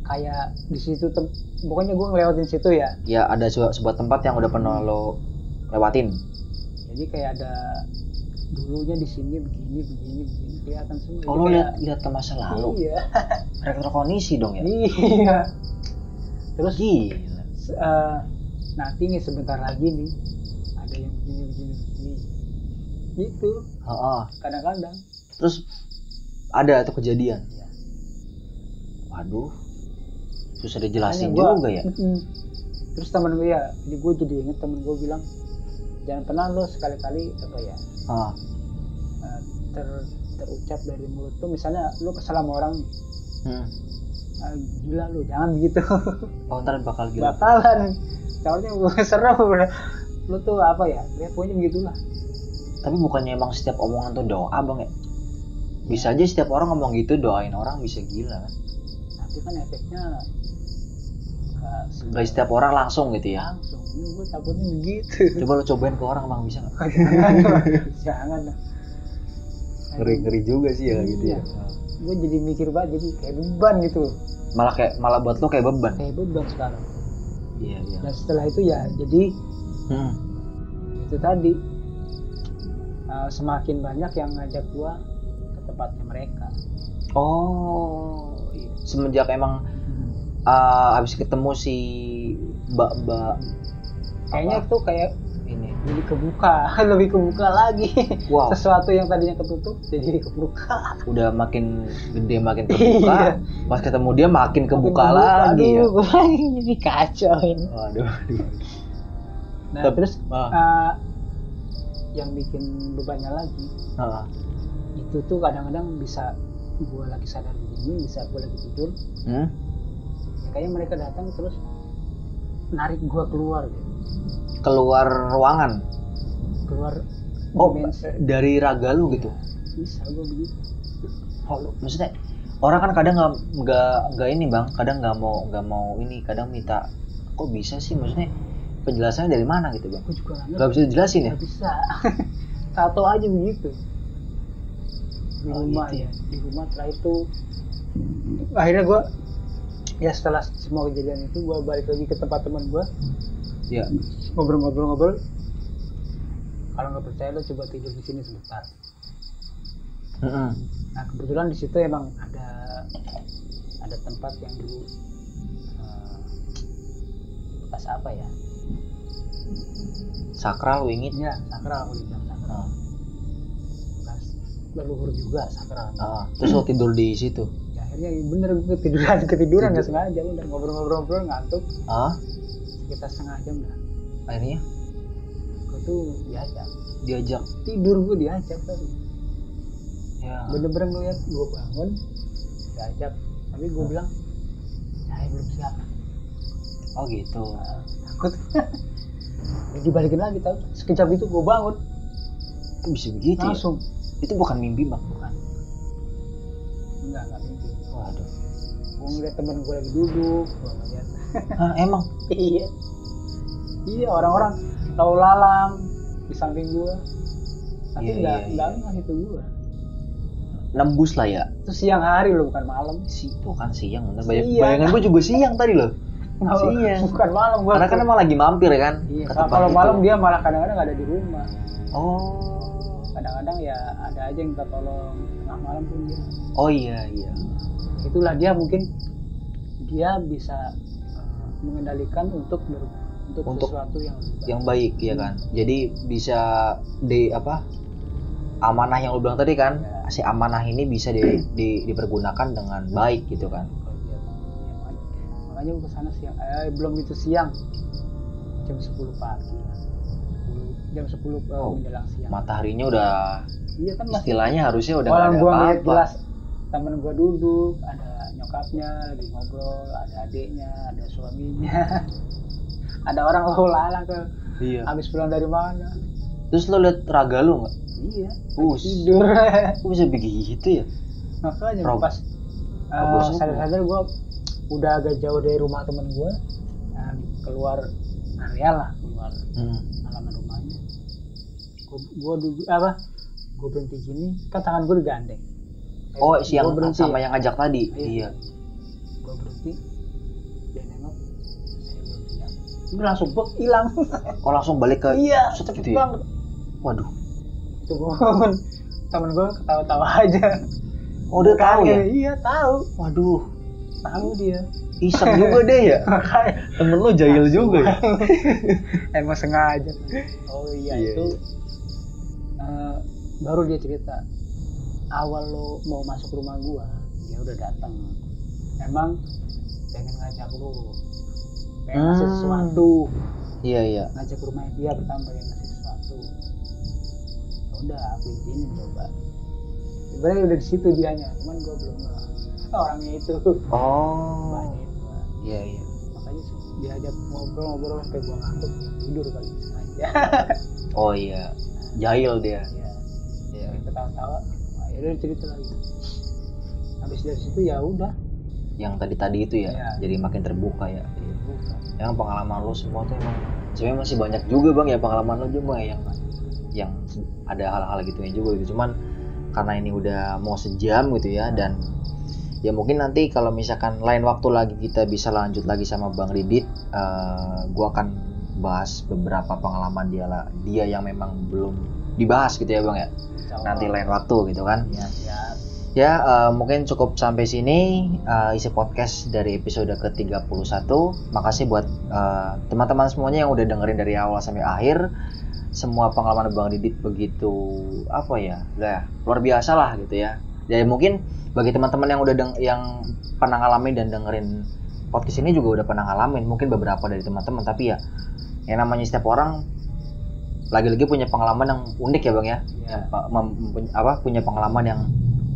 S2: kayak di situ tem- pokoknya gue ngelewatin situ ya
S1: ya ada sebuah, sebuah tempat yang udah pernah lo lewatin.
S2: Jadi kayak ada dulunya di sini begini begini begini kelihatan semua
S1: Oh
S2: Jadi
S1: lihat lihat ke masa lalu.
S2: iya *laughs*
S1: Retrokondisi dong ya.
S2: iya terus
S1: Gila.
S2: eh, nanti nih sebentar lagi nih ada yang begini begini begini gitu kadang-kadang
S1: Terus ada tuh kejadian.
S2: ya
S1: Waduh. Susah dijelasin
S2: Makanya gua-
S1: juga ya.
S2: Terus temen gue ya jadi gue jadi inget temen gue bilang jangan pernah lo sekali-kali apa ya
S1: Ah,
S2: eh, ter terucap dari mulut tuh misalnya lo kesal sama orang nih
S1: hmm.
S2: "Ah, gila lo jangan begitu *laughs*
S1: Oh ntar bakal gila.
S2: bakalan soalnya gue *laughs* serem lo tuh apa ya ya pokoknya begitulah
S1: Tapi bukannya emang setiap omongan tuh doa bang ya? Bisa aja setiap orang ngomong gitu doain orang bisa gila kan?
S2: tapi kan efeknya
S1: Gak setiap orang langsung gitu ya.
S2: langsung ini gue takutnya begitu
S1: Coba lo cobain ke orang bang bisa nggak? *laughs*
S2: jangan lah.
S1: Ngeri ngeri juga sih ya gitu ya.
S2: gue jadi mikir banget jadi kayak beban gitu
S1: Malah kayak malah buat lo kayak beban.
S2: kayak beban sekarang
S1: Iya iya.
S2: dan setelah itu ya jadi
S1: Hmm.
S2: itu tadi uh, semakin banyak yang ngajak gua ke tempatnya mereka
S1: Oh, iya. semenjak emang uh, habis ketemu si Mbak Mbak
S2: kayaknya itu kayak
S1: ini.
S2: jadi kebuka *laughs* lebih kebuka lagi
S1: Wow,
S2: sesuatu yang tadinya ketutup jadi kebuka
S1: udah makin gede makin
S2: Iya.
S1: kebuka. Pas ketemu dia makin kebuka
S2: Makin
S1: lagi ya.
S2: aduh *laughs* gue lagi jadi kacau ini
S1: Waduh, aduh.
S2: nah
S1: Tep-
S2: terus
S1: Ah,
S2: uh, yang bikin bebannya lagi
S1: ah.
S2: itu tuh kadang-kadang bisa gua lagi sadar begini bisa gua lagi tidur
S1: Hmm?
S2: ya kayaknya mereka datang terus narik gua keluar gitu
S1: Keluar ruangan.
S2: keluar
S1: Oh,
S2: dimensi.
S1: dari raga lu gitu.
S2: bisa gua begitu
S1: Oh, lu- maksudnya orang kan kadang nggak nggak nggak ini bang, kadang nggak mau nggak mau ini, kadang minta kok bisa sih maksudnya penjelasannya dari mana gitu bang?
S2: juga nggak
S1: bisa dijelasin ya?
S2: nggak bisa *laughs* tato aja begitu di
S1: Oh,
S2: rumah
S1: gitu
S2: ya di rumah setelah itu akhirnya gua ya setelah semua kejadian itu gua balik lagi ke tempat teman gua
S1: Ya.
S2: ngobrol-ngobrol-ngobrol. Kalau nggak percaya lo coba tidur di sini sebentar.
S1: Mm-mm.
S2: nah kebetulan di situ emang ada ada tempat yang dulu bekas apa ya?
S1: Sakral wingit.
S2: ya sakral aku bilang sakral. Bekas leluhur juga sakral.
S1: Ah, terus lo tidur di situ.
S2: ya, akhirnya bener gue ketiduran *laughs* ketiduran nggak sengaja udah ngobrol-ngobrol-ngobrol ngantuk.
S1: Ah,
S2: sekitar setengah jam dah
S1: akhirnya
S2: gue tuh diajak
S1: diajak.
S2: tidur gue diajak tadi
S1: Ya.
S2: bener-bener ngeliat gue bangun diajak tapi gue bilang saya belum siap
S1: Oh gitu.
S2: takut Ya, *laughs* dibalikin lagi tau sekejap itu gue bangun
S1: Itu bisa begitu ya?
S2: langsung
S1: Itu bukan mimpi bang.
S2: bukan enggak enggak mimpi
S1: Waduh.
S2: Gue ngeliat temen gue lagi duduk gue ngeliat *laughs*
S1: Ah, emang.
S2: iya iya orang-orang lalu lalang di samping gue tapi
S1: Iya,
S2: enggak
S1: iya,
S2: enggak
S1: iya.
S2: enggak itu gue
S1: Nembus lah ya.
S2: itu siang hari loh bukan malam
S1: Si, tuh kan siang. Bener. Bayang,
S2: Siang.
S1: Bayangan gue juga siang tadi loh. *laughs* Siang.
S2: bukan malam gue
S1: Karena kan emang lagi mampir kan.
S2: iya, kalau
S1: itu.
S2: malam dia malah kadang-kadang nggak ada di rumah
S1: Oh.
S2: kadang-kadang ya ada aja yang minta tolong tengah malam pun dia
S1: Oh iya iya.
S2: Itulah dia mungkin dia bisa eh, mengendalikan untuk ber- untuk,
S1: Untuk
S2: sesuatu yang baik.
S1: Yang baik ya kan. Jadi bisa di apa? Amanah yang lu bilang tadi kan,
S2: Ya.
S1: si amanah ini bisa di, di- dipergunakan dengan baik gitu kan.
S2: Kalau dia- ya, makanya- gue ke sana siang eh, belum itu siang jam 10 pagi lah 10, jam 10 eh,
S1: Oh,
S2: menjelang siang
S1: Mataharinya udah
S2: iya kan masih
S1: istilahnya harusnya udah ada
S2: gua ngeliat
S1: apa-apa.
S2: jelas temen gua duduk ada nyokapnya lagi ngobrol ada adiknya ada suaminya *laughs* ada orang lalu lalang ke
S1: Iya.
S2: habis pulang dari mana
S1: Terus lo liat raga lu nggak?
S2: iya
S1: Us.
S2: tidur *laughs*
S1: Kok bisa begitu ya?
S2: makanya
S1: Rob-
S2: pas uh, sadar-sadar gua udah agak jauh dari rumah temen gua dan keluar area lah keluar
S1: Hmm.
S2: halaman rumahnya gua duduk apa gua berhenti gini kan tangan gua digandeng
S1: Oh,
S2: Gua
S1: si yang
S2: berhenti.
S1: sama yang ngajak tadi.
S2: Iya.
S1: Iya.
S2: gue berhenti. Dia nengok. Saya belum siap ini langsung bek hilang.
S1: Oh, langsung balik ke
S2: iya cepet
S1: gitu ya? Waduh.
S2: itu pun temen gue ketawa-tawa aja.
S1: Oh udah tahu ya?
S2: Iya tahu.
S1: Waduh.
S2: Tahu dia.
S1: Iseng juga deh ya? *laughs* Temen lo jahil juga ya? *laughs*
S2: Emang sengaja. *laughs* Oh iya,
S1: Iya,
S2: itu eh, baru dia cerita awal lo mau masuk rumah gua dia udah datang emang pengen ngajak lo pengen ngasih
S1: Hmm.
S2: sesuatu.
S1: Iya iya.
S2: Ngajak ke rumah dia pertama pengen ngasih sesuatu. Ya udah aku izinin coba. Sebenarnya udah di situ dianya cuman gua belum orangnya itu.
S1: Oh.
S2: Banyak itu.
S1: Iya iya.
S2: Makanya diajak ngobrol-ngobrol sampai gua ngantuk ya tidur kali sengaja
S1: oh iya. Jahil dia.
S2: Ya
S1: iya.
S2: Ketawa-tawa nah, ya udah cerita lagi habis dari situ ya udah
S1: yang tadi tadi itu ya
S2: Iya.
S1: jadi makin terbuka ya
S2: ya buka.
S1: yang pengalaman lo semua tuh emang sebenarnya masih banyak juga bang ya pengalaman lo juga yang yang ada hal-hal gitu ya juga gitu cuman karena ini udah mau sejam gitu ya dan ya mungkin nanti kalau misalkan lain waktu lagi kita bisa lanjut lagi sama bang Ridit eh, gua akan bahas beberapa pengalaman dia lah dia yang memang belum dibahas gitu ya bang ya. Nanti lain waktu gitu kan
S2: ya siap
S1: Ya, eh, mungkin cukup sampai sini eh, isi podcast dari episode ke-31. Makasih buat eh, teman-teman semuanya yang udah dengerin dari awal sampai akhir. Semua pengalaman Bang Didit begitu apa ya? Udah luar biasa lah gitu ya. Jadi mungkin bagi teman-teman yang udah deng- yang pernah ngalamin dan dengerin podcast ini juga udah pernah ngalamin, mungkin beberapa dari teman-teman tapi ya yang namanya setiap orang lagi-lagi punya pengalaman yang unik ya Bang ya
S2: ya
S1: mempuny- apa punya pengalaman yang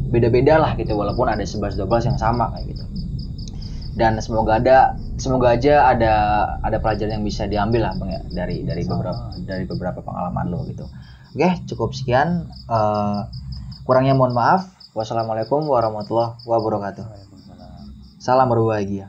S1: beda-beda lah gitu walaupun ada 11 12 yang sama kayak gitu. Dan semoga ada semoga aja ada ada pelajaran yang bisa diambil lah Bang ya dari dari
S2: Sama.
S1: beberapa dari beberapa pengalaman lo gitu. Oke, cukup sekian Eh, kurangnya mohon maaf. Wassalamualaikum warahmatullahi wabarakatuh. Salam berbahagia.